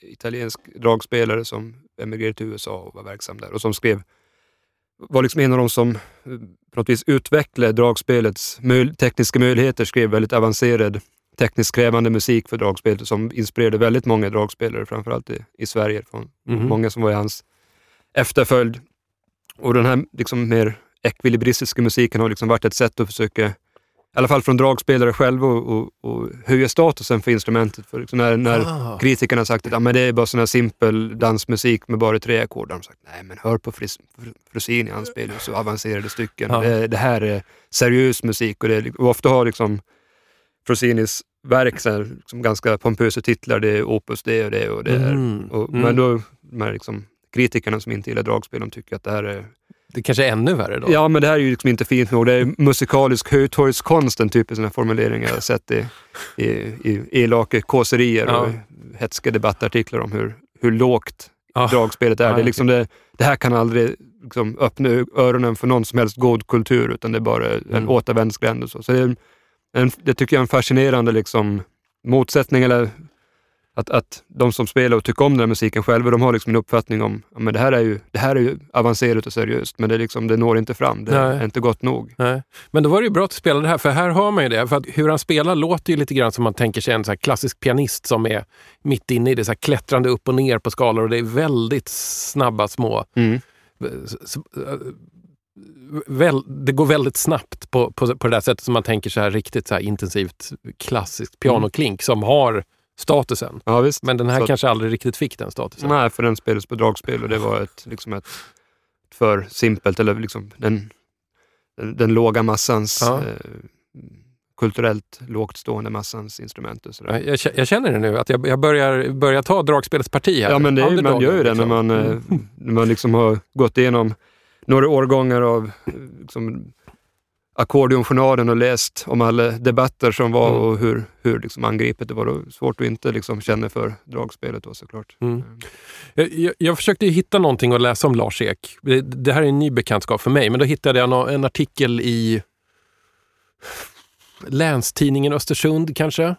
italiensk dragspelare som emigrerade till USA och var verksam där och som skrev var liksom en av de som eh, på något vis utvecklade dragspelets möj- tekniska möjligheter, skrev väldigt avancerad tekniskt krävande musik för dragspelet som inspirerade väldigt många dragspelare, framförallt i, i Sverige. Från Mhm. Många som var i hans efterföljd. Och den här liksom mer ekvilibristiska musiken har liksom varit ett sätt att försöka, i alla fall från dragspelare själva, och, och, och höja statusen för instrumentet. För liksom när, när Ah. kritikerna har sagt att ah, men det är bara sån här simpel dansmusik med bara tre ackord, har de sagt nej men hör på Fris, Fr- Frosini, han spelar så avancerade stycken. Ja. Det, det här är seriös musik och, det, och ofta har liksom Frosinis verk här, liksom ganska pompösa titlar. Det är Opus det och det och det. Mm. och, Mm. Men då, de här liksom, kritikerna som inte gillar dragspel, de tycker att det här är... Det kanske är ännu värre då? Ja, men det här är ju liksom inte fint nog. Det är musikalisk hötorgskonst, en typ av formuleringar jag har sett i, i, i elaka kåserier Ja. och hätska debattartiklar om hur, hur lågt Ah. dragspelet är. Ja, det, är liksom det, det här kan aldrig liksom öppna öronen för någon som helst god kultur, utan det är bara en Mm. återvändsgränd. Och så. Så det, är en, det tycker jag är en fascinerande liksom, motsättning, eller att, att de som spelar och tycker om den här musiken själva, de har liksom en uppfattning om att det, här är ju, det här är ju avancerat och seriöst, men det, liksom, det når inte fram. Det Nej. är inte gott nog. Nej. Men då var det ju bra att du spelade det här, för här hör man ju det. För hur han spelar låter ju lite grann som man tänker sig en så klassisk pianist som är mitt inne i det, så här klättrande upp och ner på skalor och det är väldigt snabba små... s- s- äh, Väl, det går väldigt snabbt på, på, på det där sättet som man tänker så här riktigt så här intensivt klassiskt pianoklink som har statusen. Ja, visst. Men den här Så kanske aldrig riktigt fick den statusen. Nej, för den spelades på dragspel och det var ett, liksom ett för simpelt, eller liksom den, den, den låga massans, Ja. eh, kulturellt lågt stående massans instrument. Och sådär. Jag, jag känner det nu, att jag, jag börjar, börjar ta dragspelets parti här. Ja, men det är, man gör ju det när liksom. man, eh, Mm. när man liksom har gått igenom några årgångar av liksom, ackordionjournalen och läst om alla debatter som var Mm. och hur, hur liksom angripet det var. Då. Svårt att inte liksom känna för dragspelet då såklart. Mm. Jag, jag, jag försökte hitta någonting att läsa om Lars Ek. Det, det här är en ny bekantskap för mig, men då hittade jag nå- en artikel i Länstidningen Östersund kanske.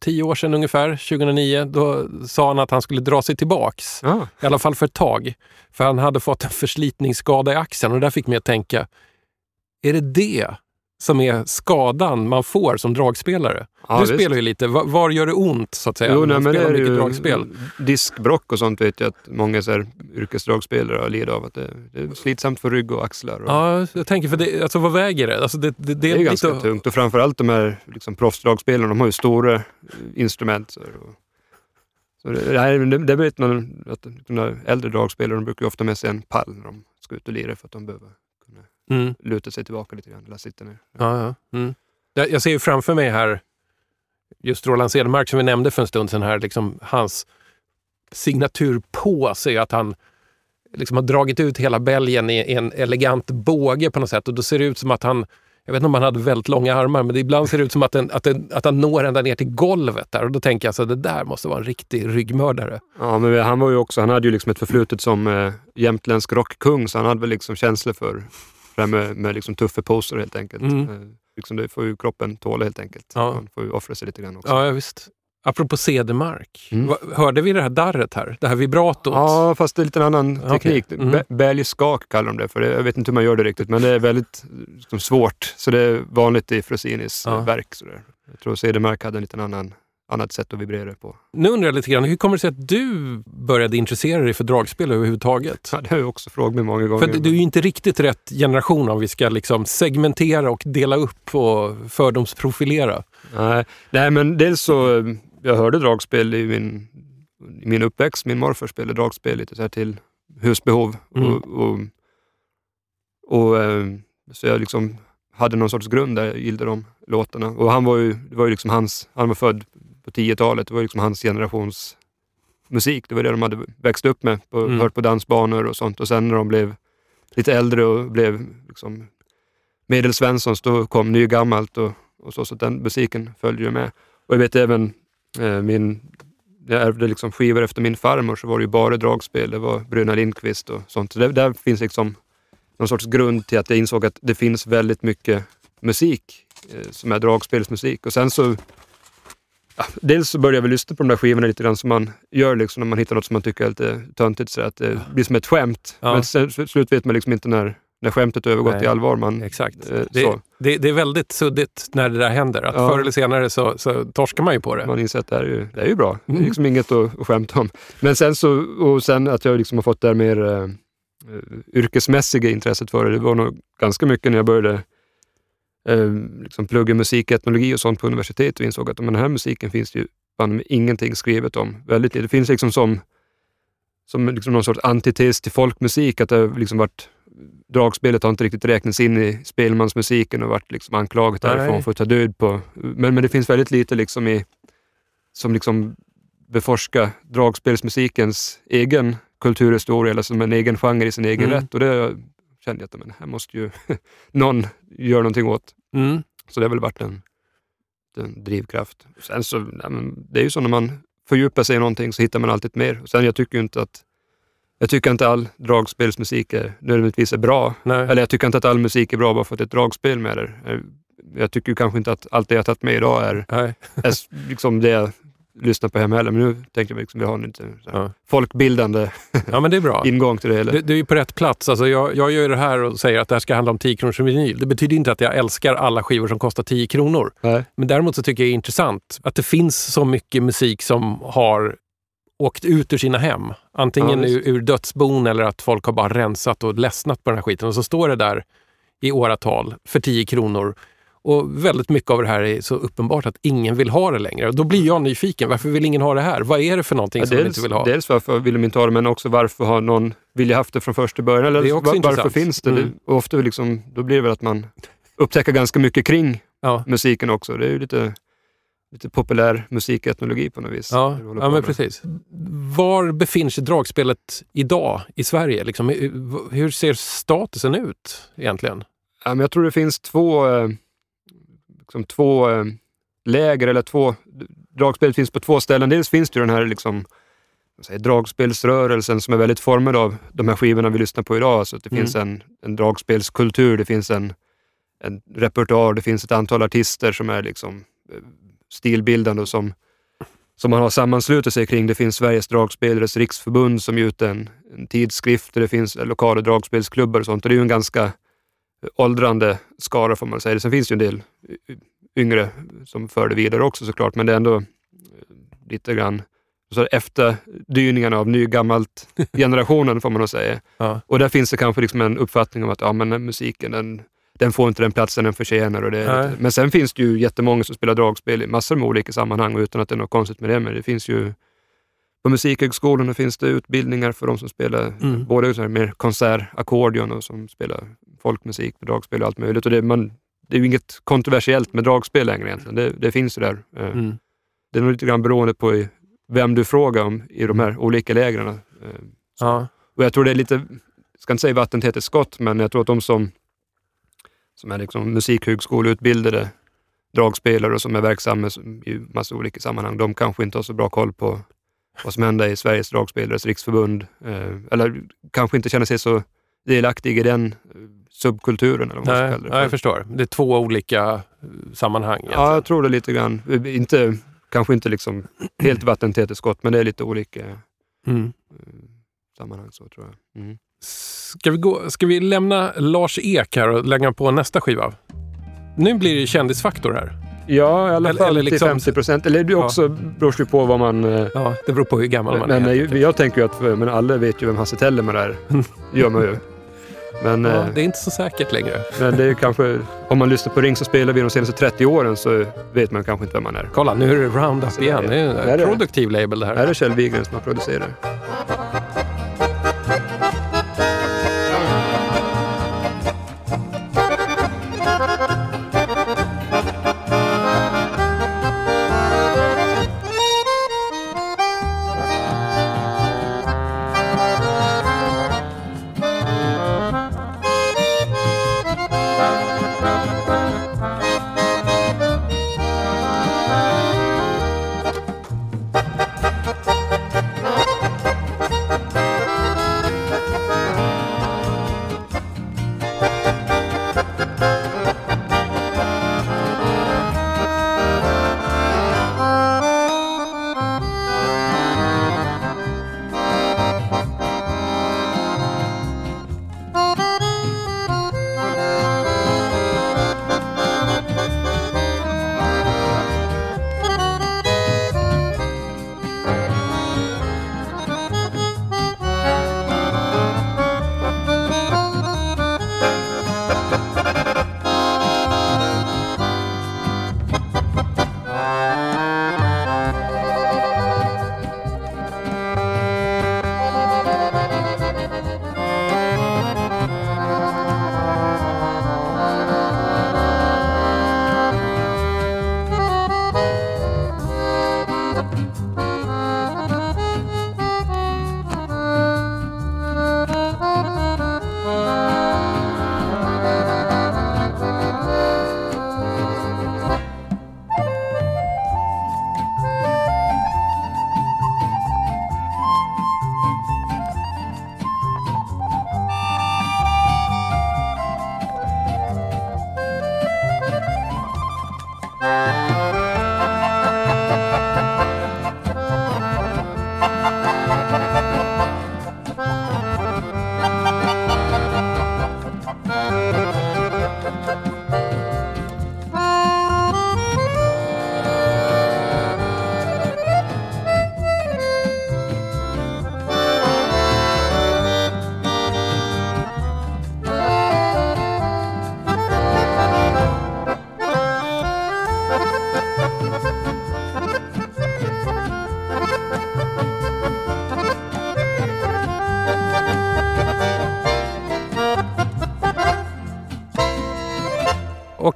Tio år sedan ungefär, 2009. Då sa han att han skulle dra sig tillbaks. Ja, I alla fall för ett tag. För han hade fått en förslitningsskada i axeln och där fick mig att tänka, är det det som är skadan man får som dragspelare? ja, du visst. spelar ju lite, var, var gör det ont så att säga? Jo, nej, man spelar är mycket dragspel. diskbrock och sånt vet jag att många så här, yrkesdragspelare lidit av. Att det, det är slitsamt för rygg och axlar. Och Ja, jag tänker, för det, alltså vad väger det? Alltså det, det, det, är lite- ganska tungt och framförallt de här liksom, proffsdragspelarna, de har ju stora eh, instrument. Så, och, så det, nej, det, det vet man att de äldre dragspelare de brukar ju ofta med sig en pall när de ska ut och lira för att de behöver Mm, luta sig tillbaka lite grann eller sitta ner. ja, ja, mm. jag, ser ju framför mig här just Roland Cedermark som vi nämnde för en stund sedan här, liksom hans signatur på sig att han liksom har dragit ut hela bälgen i en elegant båge på något sätt och då ser det ut som att han jag vet inte om han hade väldigt långa armar, men ibland ser det ut som att, den, att, den, att han når ända ner till golvet där. Och då tänker jag så det där måste vara en riktig ryggmördare. Ja, men han var ju också, han hade ju liksom ett förflutet som eh, jämtländsk rockkung, så han hade väl liksom känsla för det här med, med liksom tuffa poser helt enkelt. Mm. Eh, liksom det får ju kroppen tåla helt enkelt. Ja. Man får ju offra sig lite grann också. Ja, visst. Apropå Cedermark, Mm. Hörde vi det här darret här? Det här vibratot? Ja, fast det är lite en annan teknik. Mm. Mm. Bälgskak kallar de det för. Det, jag vet inte hur man gör det riktigt, men det är väldigt liksom, svårt. Så det är vanligt i Frosinis Ja. ja. verk. Sådär. Jag tror Cedermark hade en liten annan, annat sätt att vibrera på. Nu undrar jag lite grann, hur kommer det sig att du började intressera dig för dragspel överhuvudtaget? Ja, det har jag också frågat mig många gånger. För du är ju inte riktigt rätt generation om vi ska liksom segmentera och dela upp och fördomsprofilera. Nej, nej, men dels så... jag hörde dragspel i min, i min uppväxt. Min morfar spelade dragspel lite så här till husbehov. Mm. Och, och, och, eh, så jag liksom hade någon sorts grund där jag gillade de låtarna. Och han var ju, det var ju liksom hans, han var född på 10-talet, det var liksom hans generations musik. Det var det de hade växt upp med, på, Mm. hört på dansbanor och sånt. Och sen när de blev lite äldre och blev liksom medelsvenssons, då kom nygammalt och, och så, så den musiken följde ju med. Och jag vet även eh, min, jag ärvde liksom skivor efter min farmor så var det ju bara dragspel. Det var Bruna Lindqvist och sånt. Så det, där finns liksom någon sorts grund till att jag insåg att det finns väldigt mycket musik eh, som är dragspelsmusik. Och sen så Ja, dels så började jag väl lyssna på de där skivorna lite grann som man gör liksom, när man hittar något som man tycker är lite töntigt. Så att det blir som ett skämt. Ja. Men sen slut vet man liksom inte när, när skämtet övergått Nej. i allvar. Man, Exakt. eh, Det, det, det är väldigt suddigt när det där händer. Att Ja. Förr eller senare så, så torskar man ju på det. Man inser att det här är ju, det är ju bra. Det är Mm. liksom inget att, att skämta om. Men sen så, och sen att jag liksom har fått det här mer eh, eh, yrkesmässiga intresset för det. Det var nog ganska mycket när jag började eh, liksom plugga musiketnologi och sånt på universitetet och insåg att om den här musiken finns ju fan ingenting skrivet om. Väldigt lite. Det finns liksom som, som liksom någon sorts antites till folkmusik, att det har liksom varit Dragspelet har inte riktigt räknats in i spelmansmusiken och varit liksom anklagat Nej. därifrån för att ta död på. Men, men det finns väldigt lite liksom i, som liksom beforska dragspelsmusikens egen kulturhistoria eller som en egen genre i sin egen Mm. rätt. Och det kände jag att men, här måste ju någon göra någonting åt. Mm. Så det har väl varit en, en drivkraft. Sen så, det är ju så när man fördjupar sig i någonting så hittar man alltid mer. Sen jag tycker inte att jag tycker inte all dragspelsmusik är, nödvändigtvis är bra. Nej. Eller jag tycker inte att all musik är bra bara för att det är ett dragspel med det. Jag tycker ju kanske inte att allt det jag tagit med idag är, är liksom det jag lyssnar på hemma heller. Men nu tänkte jag liksom, vi har en lite Ja. folkbildande Ja, men det är bra. ingång till det hela. Du, du är på rätt plats. Alltså jag, jag gör det här och säger att det här ska handla om 10 kronors vinyl. Det betyder inte att jag älskar alla skivor som kostar 10 kronor. Nej. Men däremot så tycker jag det är intressant att det finns så mycket musik som har åkt ut ur sina hem. Antingen Ja, ur, ur dödsbon eller att folk har bara rensat och ledsnat på den här skiten. Och så står det där i åratal för 10 kronor. Och väldigt mycket av det här är så uppenbart att ingen vill ha det längre. Och då blir jag nyfiken. Varför vill ingen ha det här? Vad är det för någonting Ja, som de dels, inte vill ha? dels varför vill de inte ha det, men också varför har någon vilja haft det från första början? Eller Det är också var- varför intressant. finns det? Mm. det ofta liksom, då blir det väl att man upptäcker ganska mycket kring Ja. musiken också. Det är ju lite, lite populär musiketnologi på något vis. Ja, ja men precis. Var befinner sig dragspelet idag i Sverige? Liksom, hur, hur ser statusen ut egentligen? Ja, men jag tror det finns två, eh, liksom två eh, läger, eller två... Dragspelet finns på två ställen. Dels finns det ju den här liksom, säger, dragspelsrörelsen som är väldigt formad av de här skivorna vi lyssnar på idag. Så att det Mm. finns en, en dragspelskultur, det finns en, en repertoar, det finns ett antal artister som är liksom eh, stilbildande och som, som man har sammanslutit sig kring. Det finns Sveriges dragspelares riksförbund som ger ut en, en tidskrift, det finns lokala dragspelsklubbar och sånt. Och det är ju en ganska åldrande skara får man säga. Sen finns det ju en del y- yngre som för det vidare också såklart, men det är ändå eh, lite grann så efterdyningarna av nygammalt generationen får man nog säga. Ja. Och där finns det kanske liksom en uppfattning om att ja, men den musiken den, den får inte den platsen den förtjänar. Och det lite, men sen finns det ju jättemånga som spelar dragspel i massor med olika sammanhang utan att det är något konstigt med det. Men det finns ju på musikhögskolorna finns det utbildningar för de som spelar Mm. både så här mer konsert, ackordion och som spelar folkmusik, dragspel och allt möjligt. Och det, man, det är ju inget kontroversiellt med dragspel längre egentligen. Det, det finns ju där. Eh, Mm. Det är nog lite grann beroende på i- vem du frågar om i de här olika lägren. Eh, Ja. Och jag tror det är lite, jag ska inte säga vattentätt ett skott, men jag tror att de som, som är liksom musikhögskoleutbildade dragspelare och som är verksamma i massa olika sammanhang, de kanske inte har så bra koll på vad som händer i Sveriges dragspelares riksförbund. Eh, eller kanske inte känner sig så delaktig i den eh, subkulturen. Eller vad man Nej, ja, jag för. förstår. Det är två olika eh, sammanhang. Ja, egentligen. jag tror det lite grann. Inte, kanske inte liksom helt vattentätt ett skott, men det är lite olika Mm. sammanhang så tror jag. Mm. Ska, vi gå, ska vi lämna Lars Ek här och lägga på nästa skiva? Nu blir det kändisfaktor här. Ja, i alla fall till liksom- 50 procent. Eller det är också beror ju på vad man... eh, Ja, det beror på hur gammal man Men är. eh, jag tänker ju att men alla vet ju vem Hasse Tellerman är. gör man ju. Men, Ja, eh, det är inte så säkert längre. men det är kanske, om man lyssnar på Ring så spelar vi de senaste 30 åren så vet man kanske inte vem man är. Kolla, nu är det Roundup igen. Det är Är en produktiv label det här. Är det Kjell Wigren som har producerat?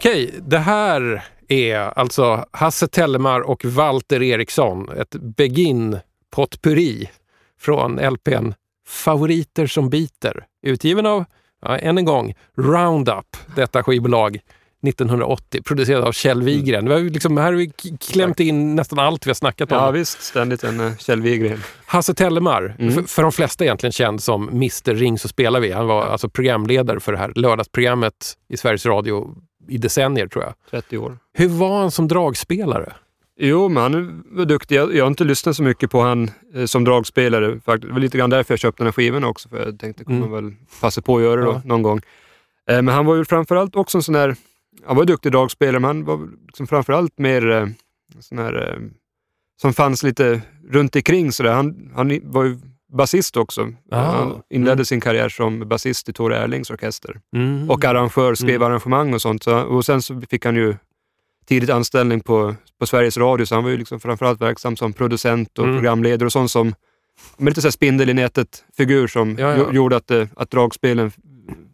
Okej, det här är alltså Hasse Tellemar och Walter Eriksson. Ett Begin potpurri från LPn Favoriter som biter. Utgiven av, ja, än en gång, Roundup, detta skivbolag. 1980, producerad av Kjell Wigren. Vi har liksom, här har vi klämt in nästan allt vi har snackat om. Ja visst, ständigt en eh, Kjell Wigren. Hasse Tellemar, Mm. för, för de flesta egentligen känd som Mr Ring så spelar vi. Han var alltså programledare för det här lördagsprogrammet i Sveriges Radio i decennier tror jag. 30 år. Hur var han som dragspelare? Jo, men han var duktig. Jag, jag har inte lyssnat så mycket på han eh, som dragspelare. Faktiskt. Det var lite grann därför jag köpte den här skivan också. För jag tänkte, kommer Mm. väl passa på att göra det Ja. någon gång. Eh, men han var ju framförallt också en sån där... Han var ju duktig dragspelare, men han var liksom framförallt mer eh, sån här... Eh, som fanns lite runt omkring sådär. Han, han var ju basist också. Ah, han inledde mm. sin karriär som basist i Tore Erlings orkester. Mm. Och arrangör, skrev Mm. arrangemang och sånt. Så, och sen så fick han ju tidigt anställning på, på Sveriges Radio, så han var ju liksom framförallt verksam som producent och Mm. programledare och sånt som, med lite så spindel i nätet-figur som Ja, ja. gjo- gjorde att, det, att dragspelen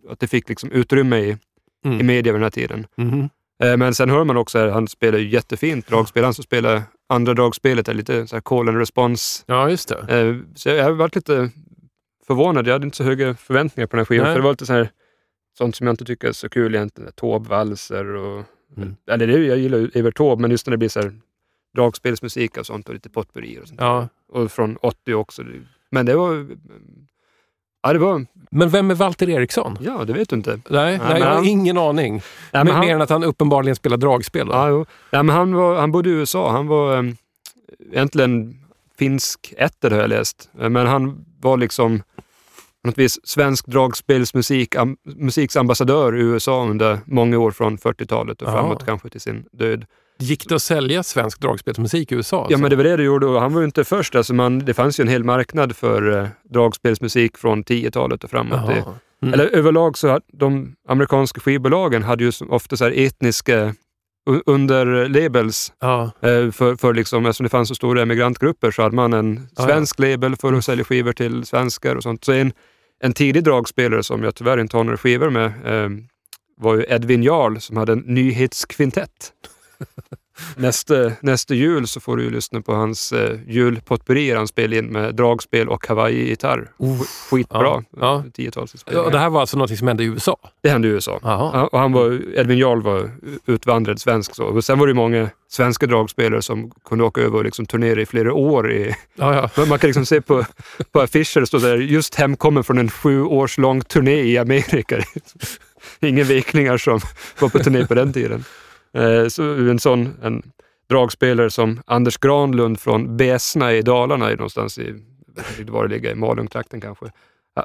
att det fick liksom utrymme i, i Mm. media vid den här tiden. Eh, men sen hör man också att han spelar ju jättefint dragspel. Han som spelar andra dragspelet är lite så här call and response. Ja, just det. Eh, så jag har varit lite förvånad. Jag hade inte så höga förväntningar på den här skivan. Nej. För det var lite så här, sånt som jag inte tycker är så kul egentligen. Taube-valser och... Mm. Eller det, jag gillar ju Evert Taube, men just när det blir så här dragspelsmusik och sånt och lite potpurri och sånt. Ja. Och från 80 också. Men det var... Ja, det var... Men vem är Walter Eriksson? Ja, det vet du inte. Nej, Nej, nej, jag har han- ingen aning. Nej, Men, han, Mer än att han uppenbarligen spelar dragspel. Då. ja, jo. Nej, men han, var, han bodde i USA. Han var um, egentligen finsk ätter har jag läst. Men han var liksom något vis svensk dragspelsmusik, am, musiks ambassadör i USA under många år från 40-talet och Ja. framåt kanske till sin död. Gick det att sälja svensk dragspelsmusik i USA? Ja, alltså? men det var det det gjorde och han var ju inte först. Alltså man, det fanns ju en hel marknad för eh, dragspelsmusik från 10-talet och framåt. Det. Mm. Eller överlag så hade de amerikanska skivbolagen hade ju ofta så här etniska underlabels. Ja. Eh, för, för liksom, eftersom det fanns så stora emigrantgrupper så hade man en Ja, ja. svensk label för att sälja skivor till svenskar och sånt. Så en, en tidig dragspelare som jag tyvärr inte har några skivor med eh, var ju Edvin Jarl som hade en nyhetskvintett. nästa, nästa jul så får du ju lyssna på hans eh, julpotpurrier han spelade in med dragspel och Hawaii-gitarr. Skitbra. Ja, ja. Och det här var alltså något som hände i USA? Det hände i USA. Ja, och han var, Edvin Jarl var utvandrad svensk. Så. Och sen var det många svenska dragspelare som kunde åka över och liksom turnera i flera år. I, Ja, ja. man man kan liksom se på, på affischer, det står där just hemkommen från en sju års lång turné i Amerika. Inga vikningar som var på turné på den tiden. Eh, så en sån en dragspelare som Anders Granlund från Besna i Dalarna, någonstans i, var det ligger, i Malungtrakten kanske.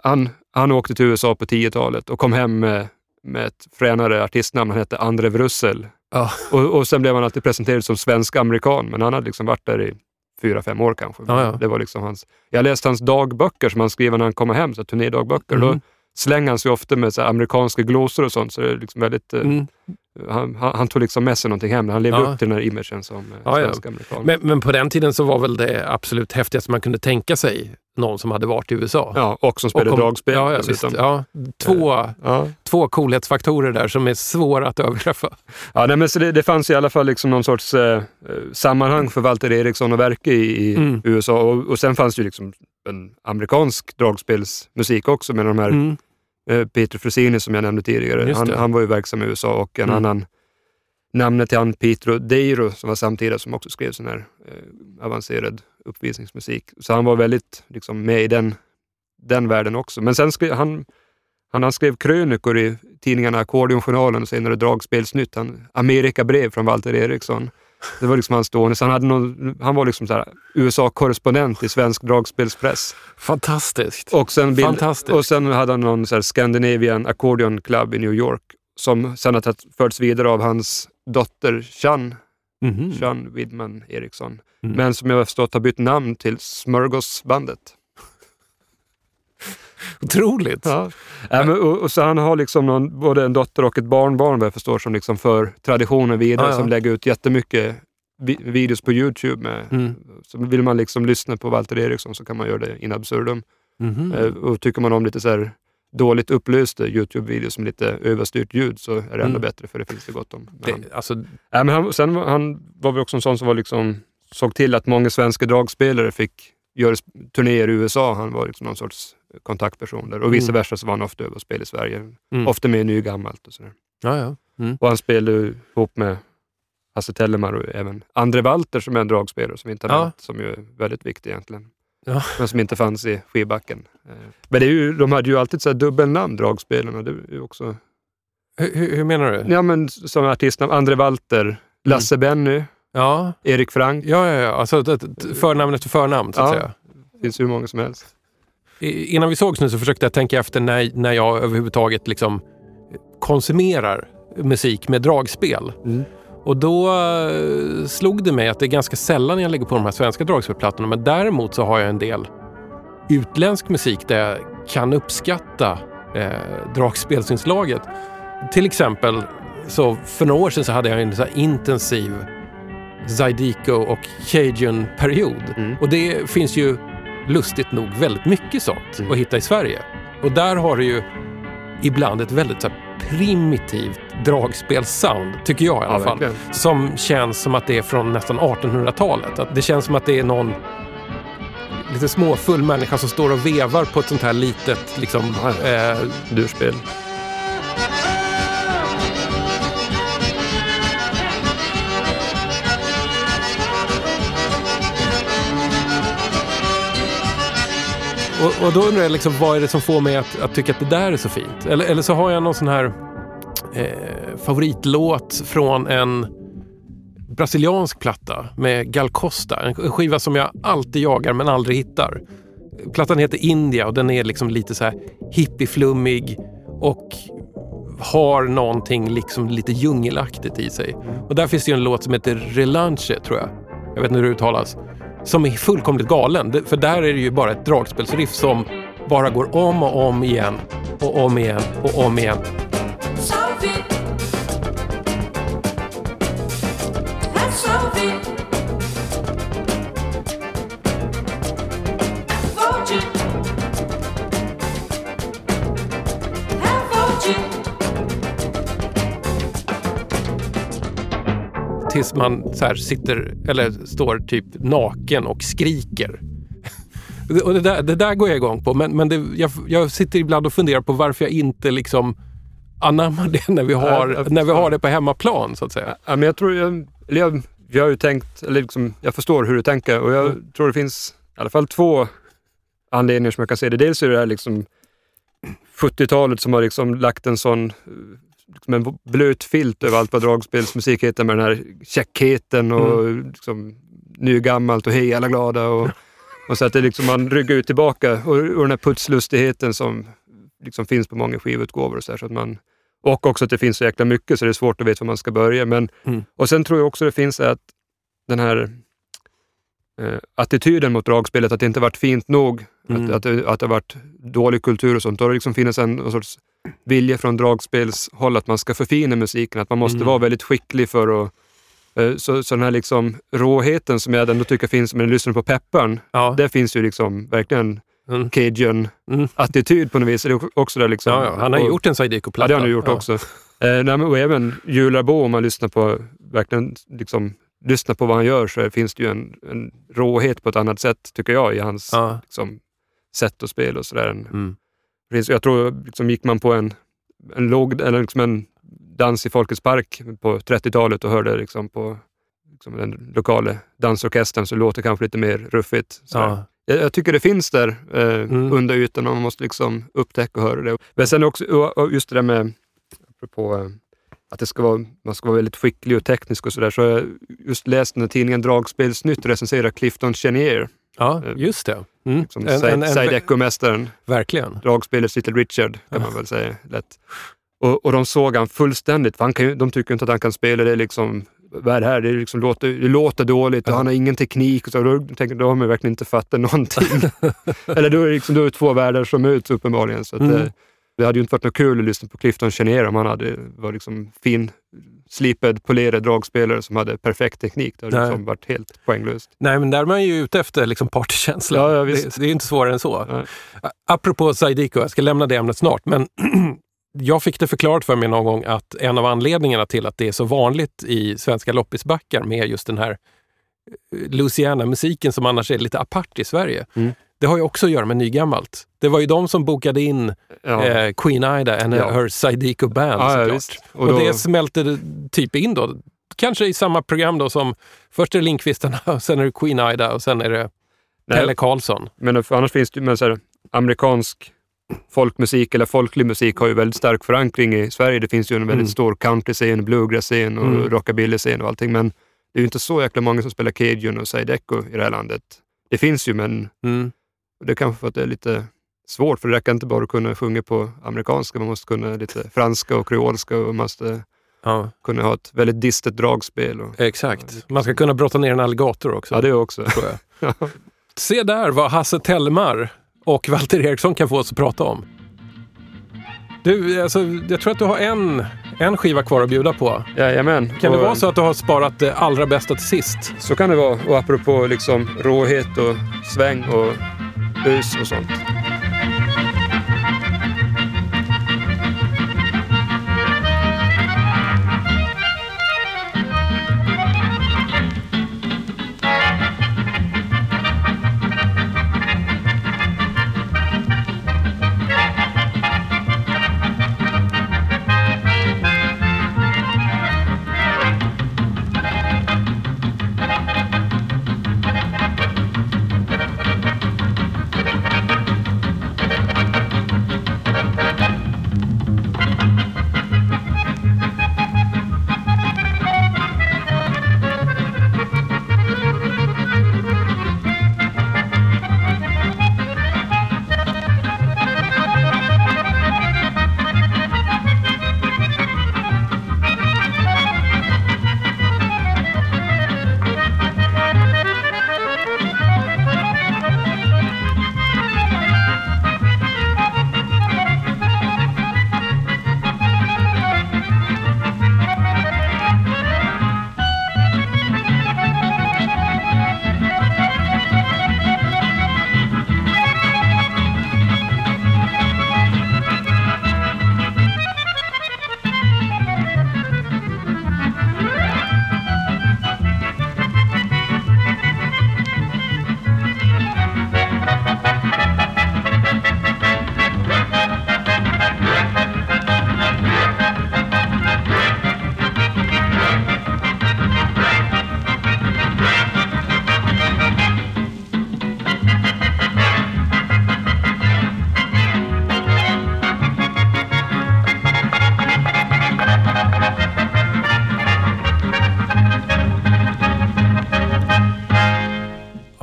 Han, han åkte till USA på 10-talet och kom hem med, med ett fränare artistnamn. Han hette Andre Wrussel. Ja. Och, och sen blev han alltid presenterad som svensk-amerikan, men han hade liksom varit där i fyra, fem år kanske. Ja, ja. Det var liksom hans, jag läste hans dagböcker som han skrev när han kom hem, så turnédagböcker. Mm. Då slänger han sig ofta med så amerikanska glosor och sånt, så det är liksom väldigt, eh, Mm. han, han, han tog liksom med sig någonting hem. Han levde Ja. upp till den här imagen som eh, Ja, ja. svensk-amerikan. Men, men på den tiden så var väl det absolut häftigaste man kunde tänka sig någon som hade varit i USA? Ja, och som spelade kom- dragspel ja, ja, visst. ja, två, Ja. två coolhetsfaktorer där som är svåra att överträffa. Ja, nej, men så det, det fanns i alla fall liksom någon sorts eh, sammanhang för Walter Eriksson att verka i, i Mm. USA. Och, och sen fanns det ju liksom en amerikansk dragspelsmusik också med de här Mm. Eh, Peter Frusini som jag nämnde tidigare. Han, han var ju verksam i USA och en Mm. annan namnet till han Pietro Deiro som var samtida som också skrev sån här eh, avancerad uppvisningsmusik. Så han var väldigt liksom, med i den, den världen också. Men sen skrev han, han, han skrev krönikor i tidningarna Ackordionjournalen och senare Dragspelsnytt. Han, Amerikabrev från Walter Eriksson. Det var liksom hans stående. Så han, hade någon, han var liksom USA-korrespondent i svensk dragspelspress. Fantastiskt. Och sen, bild, Fantastiskt. och sen hade han någon så här Scandinavian Accordion Club i New York som sen har förts vidare av hans dotter Chan, Mhm. Chan Widman Eriksson. Mm. Men som jag har förstått har bytt namn till Smörgåsbandet. Otroligt. Ja. Ja, men, och, och så han har liksom någon, både en dotter och ett barnbarn vad jag förstår som liksom för traditionen vidare, Ja, som lägger ut jättemycket vi, videos på Youtube. Med, Mm. Så vill man liksom lyssna på Walter Eriksson så kan man göra det in absurdum. Mhm. Eh, Och tycker man om lite så här dåligt upplysta Youtube-videos med lite överstyrt ljud så är det ännu Mm. bättre för det finns det gott om. Men han, Det, alltså, ja, men han, sen var han var väl också en sån som var liksom, såg till att många svenska dragspelare fick göra turnéer i USA. Han var liksom någon sorts kontaktperson där. Och vice Mm. versa så var han ofta över och spelade i Sverige. mm. Ofta med ny gammalt och sådär. Ja, ja. Mm. Och han spelade ihop med Hasse Tellemar och även Andre Walter som är en dragspelare som inte har Ja. nämnt, som ju är väldigt viktig egentligen. Ja. Men som inte fanns i skivbacken. Eh, Men det är ju, de hade ju alltid så här dubbelnamn, dragspelarna. Det är också, Hur, hur hur menar du? ja men som artistnamn, Andre Walter, Lasse Benny, Ja, Erik Frank. ja, ja. ja. Alltså, det- det- förnamn efter förnamn, så att Ja. säga. Det finns hur många som helst. Innan vi sågs nu så försökte jag tänka efter när, när jag överhuvudtaget liksom konsumerar musik med dragspel. Mm. Och då eh, slog det mig att det är ganska sällan jag lägger på de här svenska dragspelplattorna. Men däremot så har jag en del utländsk musik där jag kan uppskatta eh, dragspelsinslaget. Till exempel så för några år sedan så hade jag en så intensiv Zydeco och Cajun-period. Mm. Och det finns ju lustigt nog väldigt mycket sånt Mm. att hitta i Sverige. Och där har du ju ibland ett väldigt så primitivt dragspelssound, tycker jag i alla Ja, fall. verkligen. Som känns som att det är från nästan 1800-talet. Att det känns som att det är någon lite småfull människa som står och vevar på ett sånt här litet liksom, Ja, eh, Durspel. Och, och då undrar jag liksom, vad är det som får mig att, att tycka att det där är så fint? Eller, eller så har jag någon sån här eh, favoritlåt från en brasiliansk platta med Gal Costa. En skiva som jag alltid jagar men aldrig hittar. Plattan heter India och den är liksom lite så här hippieflummig och har någonting liksom lite djungelaktigt i sig. Och där finns det ju en låt som heter Relanche, tror jag. Jag vet inte hur det uttalas. Som är fullkomligt galen. För där är det ju bara ett dragspelsriff som bara går om och om igen. och om igen och om igen. Tills man så sitter, eller står typ naken och skriker. Och det där, det där går jag igång på, men, men det, jag, jag sitter ibland och funderar på varför jag inte liksom anammar det när vi har, jag när vi har det på hemmaplan, så att säga. Ja, men jag tror, jag, jag, jag har ju tänkt, eller liksom, jag förstår hur du tänker och jag Mm. tror det finns i alla fall två anledningar som jag kan se det. Dels är det här liksom 70-talet som har liksom lagt en sån liksom en blöt filt över allt vad dragspelsmusik heter med den här käckheten och Mm. liksom nygammalt och hej alla glada. Och, och så att det liksom, man ryggar ut tillbaka och, och den här putslustigheten som liksom finns på många skivutgåvor och så, här, så att man och också att det finns så jäkla mycket så det är svårt att veta var man ska börja. Men, Mm. Och sen tror jag också det finns att den här eh, attityden mot dragspelet, att det inte varit fint nog, Mm. att, att, det, att det har varit dålig kultur och sånt. Då har det liksom finns en, en sorts vilja från dragspelshåll att man ska förfina musiken, att man måste Mm. vara väldigt skicklig för att eh, så, så den här liksom råheten som jag ändå tycker finns när man lyssnar på Pepparn, Ja. där finns ju liksom verkligen Mm. cajun-attityd på något vis. Det är också där liksom, Ja, ja, han har och- gjort en Ja, Zydeco-platta. det har han gjort också. Eh, nej, och även Jularbo, om man lyssnar på, verkligen liksom, lyssnar på vad han gör så finns det ju en, en råhet på ett annat sätt, tycker jag, i hans Ja. liksom, sätt att spela och sådär. Mm. Finns- Jag tror, liksom, gick man på en, en, låg, eller liksom en dans i Folkets park på 30-talet och hörde liksom, på liksom, den lokala dansorkestern så låter det kanske lite mer ruffigt. Ja. Jag, jag tycker det finns där eh, Mm. under ytan och man måste liksom upptäcka och höra det. Men sen också just det där med, apropå eh, att det ska vara, man ska vara väldigt skicklig och teknisk och sådär, så har jag just läst den här tidningen Dragspelsnytt recenserar Clifton Chenier, ja, just det. Mm. som En- en- en- Zydeco-mästaren, Verkligen. dragspelets Little Richard kan man väl säga lätt. Och, och de såg han fullständigt, för han kan, de tycker inte att han kan spela det liksom vad är det här? Det, är liksom låter, det låter dåligt och Ja. han har ingen teknik. Och så, då, tänker, då har man verkligen inte fattat någonting. Eller då är liksom, då är det två världar som möts uppenbarligen. Så att, Mm. eh, det hade ju inte varit något kul att lyssna på Clifton Chenier om han hade var liksom fin, slipad, polerad dragspelare som hade perfekt teknik. Det hade liksom varit helt poänglöst. Nej, men där är man ju ute efter liksom partykänsla. Ja, ja, det, det är inte svårare än så. Nej. Apropå Zydeco, jag ska lämna det ämnet snart, men jag fick det förklarat för mig någon gång att en av anledningarna till att det är så vanligt i svenska loppisbackar med just den här eh, Louisiana-musiken som annars är lite apart i Sverige. Mm. Det har ju också att göra med nygammalt. Det var ju de som bokade in Ja. eh, Queen Ida and Ja. her Zydeco Band Ja, ja, såklart. visst. Och, Och då- det smälte typ in då. Kanske i samma program då som först är det Lindqvistarna, och sen är det Queen Ida och sen är det Nej. Pelle Karlsson. Men annars finns det ju, men så här, amerikansk folkmusik eller folklig musik har ju väldigt stark förankring i Sverige. Det finns ju en väldigt Mm. stor country-scen, bluegrass-scen och Mm. rockabilly-scen och allting. Men det är ju inte så jäkla många som spelar cajun och zydeco i det här landet. Det finns ju, men Mm. Det är kanske för att det är lite svårt, för det räcker inte bara att kunna sjunga på amerikanska. Man måste kunna lite franska och kreolska och man måste Ja, kunna ha ett väldigt distet dragspel. Och, exakt. Man ska kunna brotta ner en alligator också. ja, det också. tror jag. Se där vad Hasse Tellmar och Walter Eriksson kan få oss att prata om. Du, alltså, jag tror att du har en, en skiva kvar att bjuda på. Jajamän. Kan det Och- vara så att du har sparat det allra bästa till sist? Så kan det vara. Och apropå liksom råhet och sväng och bus och sånt.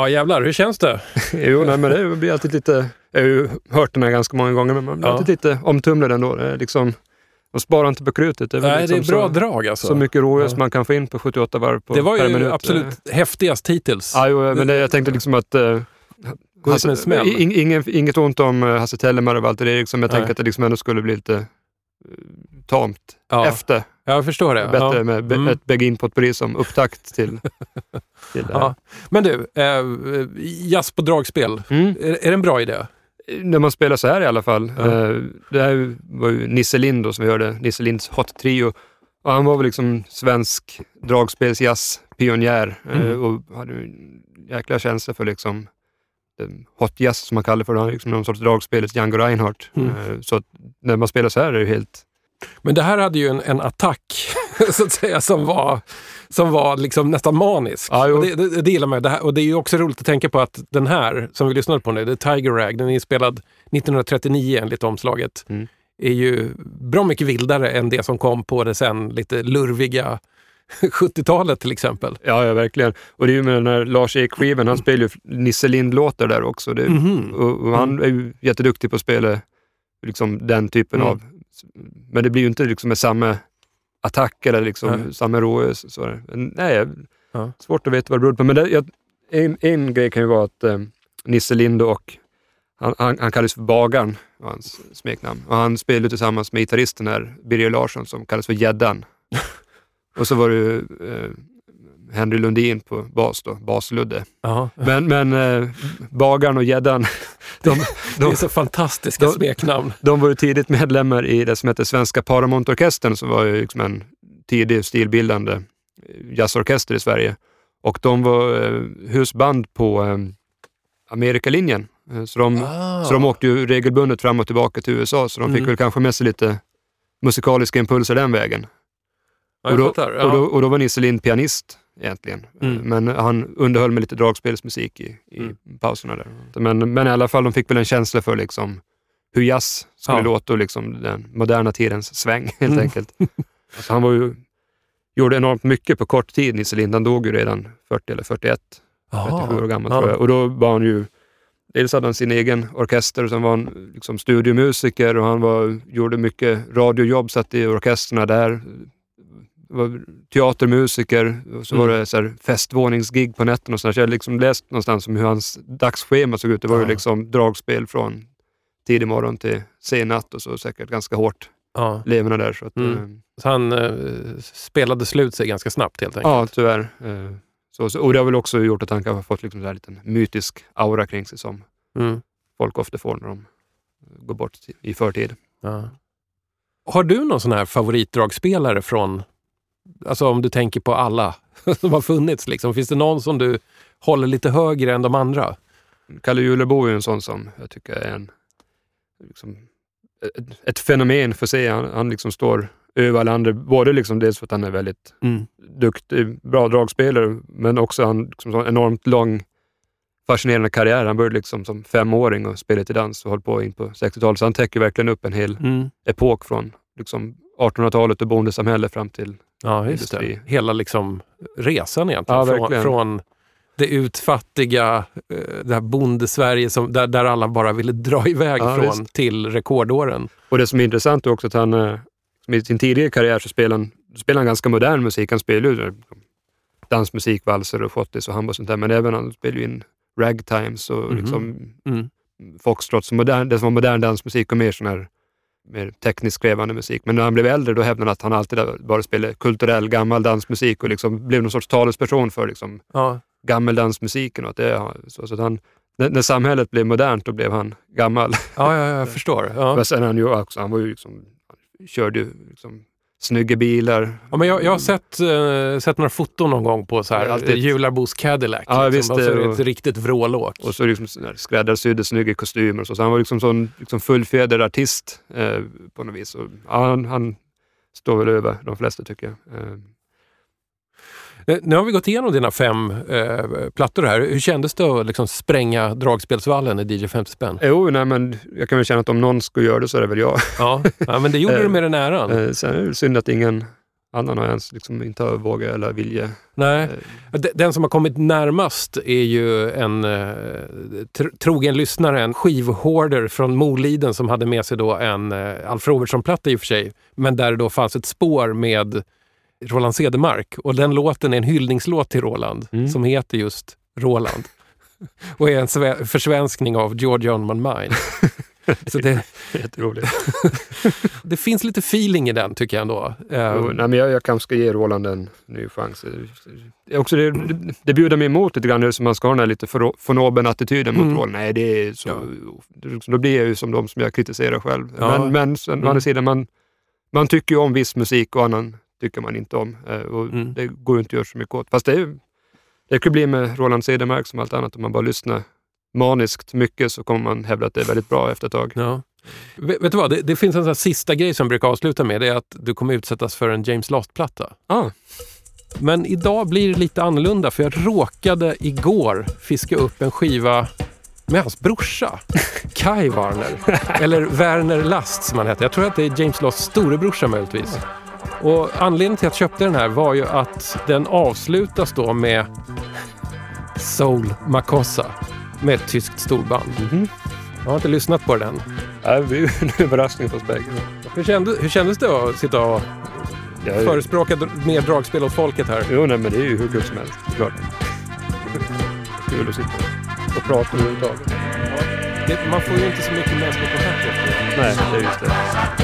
Ja, jävlar. Hur känns det? jo, nej, men det blir alltid lite... Jag har ju hört den här ganska många gånger, men man blir Ja. alltid lite omtumlad ändå. Det är liksom, de sparar inte på krutet. Det är, Nej, det är liksom bra så, drag alltså. så mycket rådjur Ja. som man kan få in på 78 varv på, det var per ju minut. absolut häftigast hittills. Ja, jo, men det, jag tänkte liksom att... Ut med en smäll. ingen, inget ont om uh, Hasse Tellemar och Walter Eriksson, men jag tänkte att det liksom ändå skulle bli lite uh, tamt Ja. efter. Jag förstår det. Bättre ja. med Mm. ett beg-in potpourri som upptakt till, till det här. Ja. Men du, eh, jazz på dragspel. Mm. Är, är det en bra idé? När man spelar så här i alla fall. Ja. Eh, det här var ju Nisse Lind då, som vi hörde, Nisse Linds Hot Trio. Och han var väl liksom svensk dragspelsjazz-pionjär eh, Mm. och hade en jäkla känsla för liksom hot jazz som man kallar för det. Liksom någon sorts dragspelets Django Reinhardt. Mm. Eh, så när man spelar så här är det ju helt... Men det här hade ju en, en attack, så att säga, som var, som var liksom nästan manisk. Ja, och det, det, det gillar man ju. Och det är ju också roligt att tänka på att den här, som vi lyssnade på nu, The Tiger Rag, den är inspelad 1939 enligt omslaget, Mm. är ju bra mycket vildare än det som kom på det sen lite lurviga 70-talet till exempel. Ja, ja, verkligen. Och det är ju med den här Lars Ek-skivan, han spelar ju Nisse Lind-låtar där också. Det, Mhm. och, och han är ju jätteduktig på att spela liksom den typen Mm. av... Men det blir ju inte liksom med samma attack eller liksom Nej. samma råe. Så, så, Men nej, Ja. svårt att veta vad det beror på. Men det, jag, en, en grej kan ju vara att eh, Nisse Lind och han, han, han kallas för Bagaren, var hans smeknamn. Och han spelade tillsammans med gitarristen här, Birger Larsson, som kallas för Gäddan. och så var det eh, Henry Lundin på bas då, Basludde. Ja. Men, men eh, Bagaren och Gäddan, de, Det de, är så fantastiska de- smeknamn. de var ju tidigt medlemmar i det som heter Svenska Paramountorkestern som var ju liksom en tidig stilbildande jazzorkester i Sverige. Och de var eh, husband på eh, Amerikalinjen. Eh, Så de, Ah. så de åkte ju regelbundet fram och tillbaka till USA, så de fick Mm. väl kanske med sig lite musikaliska impulser den vägen. Ja, och, då, fattar. Ja. och, då, och då var Nisse Lind pianist egentligen. Mm. Men han underhöll med lite dragspelsmusik i, i Mm. pauserna där. Men, men i alla fall, de fick väl en känsla för liksom hur jazz skulle Ja. låta och liksom den moderna tidens sväng helt Mm. enkelt. Alltså, han var ju, gjorde enormt mycket på kort tid, Nisse Lind. Han dog ju redan 40 eller 41, Jaha. 37 år gammal Ja. tror jag. Och då var han ju, dels hade han sin egen orkester och sen var han liksom studiomusiker och han var, gjorde mycket radiojobb, satt i orkesterna där. Var teatermusiker och så Mm. var det så här festvåningsgig på nätterna och sådär. Så jag har liksom läst någonstans om hur hans dagsschema såg ut. Det var ju Ja. liksom dragspel från tidig morgon till sen natt och så säkert ganska hårt Ja. leverne där. Så att, Mm. eh, Så han eh, spelade slut sig ganska snabbt helt enkelt. Ja, tyvärr. Eh, Så, så, och det har väl också gjort att han kan ha fått liksom så här liten mytisk aura kring sig som Mm. folk ofta får när de går bort i- i förtid. Ja. Har du någon sån här favoritdragspelare från, alltså om du tänker på alla som har funnits, liksom. finns det någon som du håller lite högre än de andra? Kalle Julebo är en sån som jag tycker är en, liksom, ett, ett fenomen för sig. Han, han liksom står över alla andra, både liksom dels för att han är väldigt Mm. duktig, bra dragspelare, men också han liksom en enormt lång fascinerande karriär. Han började liksom som femåring och spelade till dans och höll på in på 60-talet. Så han täcker verkligen upp en hel Mm. epok från liksom 1800-talet och bondesamhälle fram till... Ja, just det. Industri. Hela liksom resan egentligen. Ja, från, från det utfattiga, eh, det här bondesverige som, där, där alla bara ville dra iväg Ja, från visst. till rekordåren. Och det som är intressant är också att han eh, i sin tidigare karriär så spelar han, spelar han ganska modern musik. Han spelar ju eh, dansmusik, valser och schottis och hambo och sånt där. Men även han spelar ju in ragtimes och Mhm. liksom Mm. foxtrots, modern, det som var modern dansmusik och mer sån här mer tekniskt krävande musik. Men när han blev äldre då hävdade han att han alltid bara spelade kulturell gammal dansmusik och liksom blev någon sorts talesperson för liksom Ja, gammeldansmusiken. Och att det, så, så att han, när, när samhället blev modernt då blev han gammal. ja, ja jag förstår. Ja. Men sen han ju också, han var ju liksom, han körde ju liksom snygga bilar. Ja, men jag, jag har sett, eh, sett några foton någon gång på så Ja, här, alltid. Jularbos Cadillac. Ja, liksom. visst, Och så är det och- ett riktigt vrålåk. Och så liksom skräddarsydda snygga kostymer och så. Så han var liksom sån liksom fullfjädrad artist eh, på något vis. Och, ja, han, han står väl över de flesta tycker jag. Eh, Nu har vi gått igenom dina fem eh, plattor här. Hur kändes det att liksom spränga dragspelsvallen i DJ 50 spänn? jo, nej, men jag kan väl känna att om någon skulle göra det så är det väl jag. Ja, ja men det gjorde Eh, du med den äran. Eh, sen är det synd att ingen annan har ens liksom inte har vågat eller vilja. Nej. Eh, Den som har kommit närmast är ju en eh, tr- trogen lyssnare, en skivhoarder från Moliden som hade med sig då en eh, Alf Robertson-platta i och för sig, men där det då fanns ett spår med Roland Cedermark. Och den låten är en hyllningslåt till Roland Mm. som heter just Roland. och är en sve- försvenskning av George on my mind. Så det, Jätteroligt. det finns lite feeling i den tycker jag ändå. Eh, Jo, nej, men jag, jag kanske ska ge Roland en ny chans. Det, också det, det, det bjuder mig emot lite grann så man ska ha den här lite von oben-attityden mot Mm. Roland. Nej, det är så, Ja. det, då blir jag ju som de som jag kritiserar själv. Ja. Men, men sen, å Mm. andra sidan, man, man tycker ju om viss musik och annan tycker man inte om. Eh, Och Mm. Det går ju inte att göra så mycket åt. Fast det, är, det kan bli med Roland Cedermark som allt annat. Om man bara lyssnar maniskt mycket så kommer man hävda att det är väldigt bra efter ett tag. Ja. Vet, vet du vad, det, det finns en sån sista grej som jag brukar avsluta med. Det är att du kommer utsättas för en James Last-platta. Ah, Men idag blir det lite annorlunda för jag råkade igår fiska upp en skiva med hans brorsa, Kai Warner. Eller Werner Last som han heter. Jag tror att det är James Lasts storebrorsa möjligtvis. Och anledningen till att jag köpte den här var ju att den avslutas då med Soul Makossa med ett tyskt storband. mhm. Jag har inte lyssnat på den. Ja, det ju en överraskning för oss bägge. Hur, kände, hur kändes det att sitta och Ja, förespråka dr- mer dragspel åt folket här? Jo, nej, men det är ju hur kul som helst. Klart. Kul att sitta och prata överhuvudtaget. Det, man får ju inte så mycket mänsklig kontakt efter det. Nej, det är just det.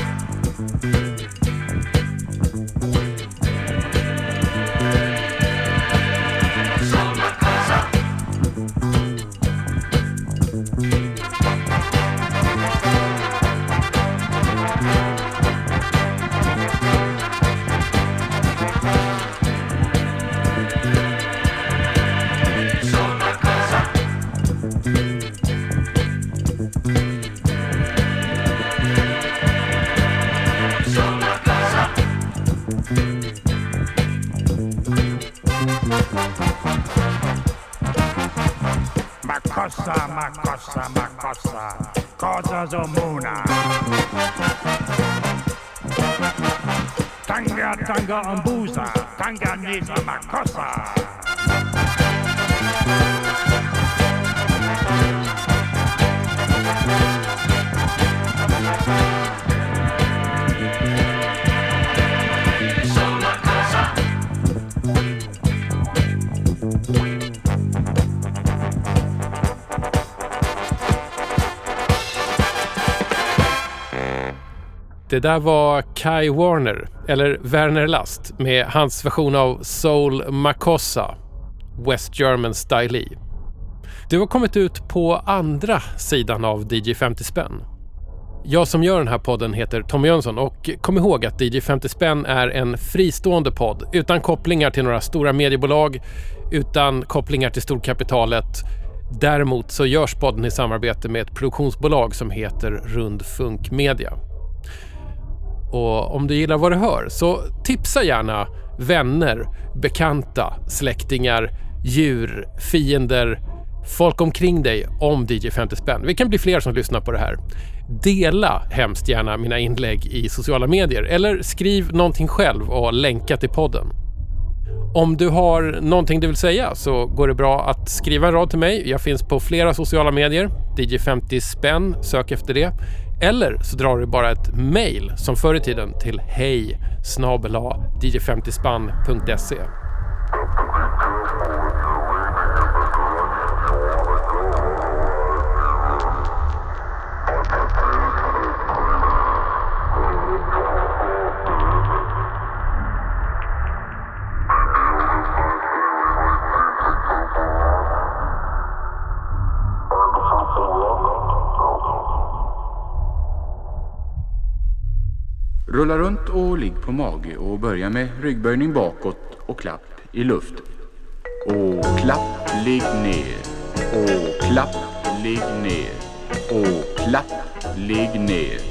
Macossa, Macossa, Macossa, Cosas zomuna. Tanga, Tanga, Umbuza, Tanga, Nisa, Macossa. Det där var Kai Warner, eller Werner Last, med hans version av Soul Makossa, West German Style e. Du har kommit ut på andra sidan av DJ 50 spänn. Jag som gör den här podden heter Tommy Jönsson och kom ihåg att DJ 50 spänn är en fristående podd utan kopplingar till några stora mediebolag, utan kopplingar till storkapitalet. Däremot så görs podden i samarbete med ett produktionsbolag som heter Rundfunk Media. Och om du gillar vad du hör så tipsa gärna vänner, bekanta, släktingar, djur, fiender, folk omkring dig om DJ 50 spänn. Vi kan bli fler som lyssnar på det här. Dela hemskt gärna mina inlägg i sociala medier eller skriv någonting själv och länka till podden. Om du har någonting du vill säga så går det bra att skriva en rad till mig. Jag finns på flera sociala medier. DJ50 spänn, sök efter det. Eller så drar du bara ett mail som förr i tiden till hej dj50spann.se. Rulla runt och ligg på mage och börja med ryggböjning bakåt och klapp i luften. Och klapp, ligg ner. Och klapp, ligg ner. Och klapp, ligg ner.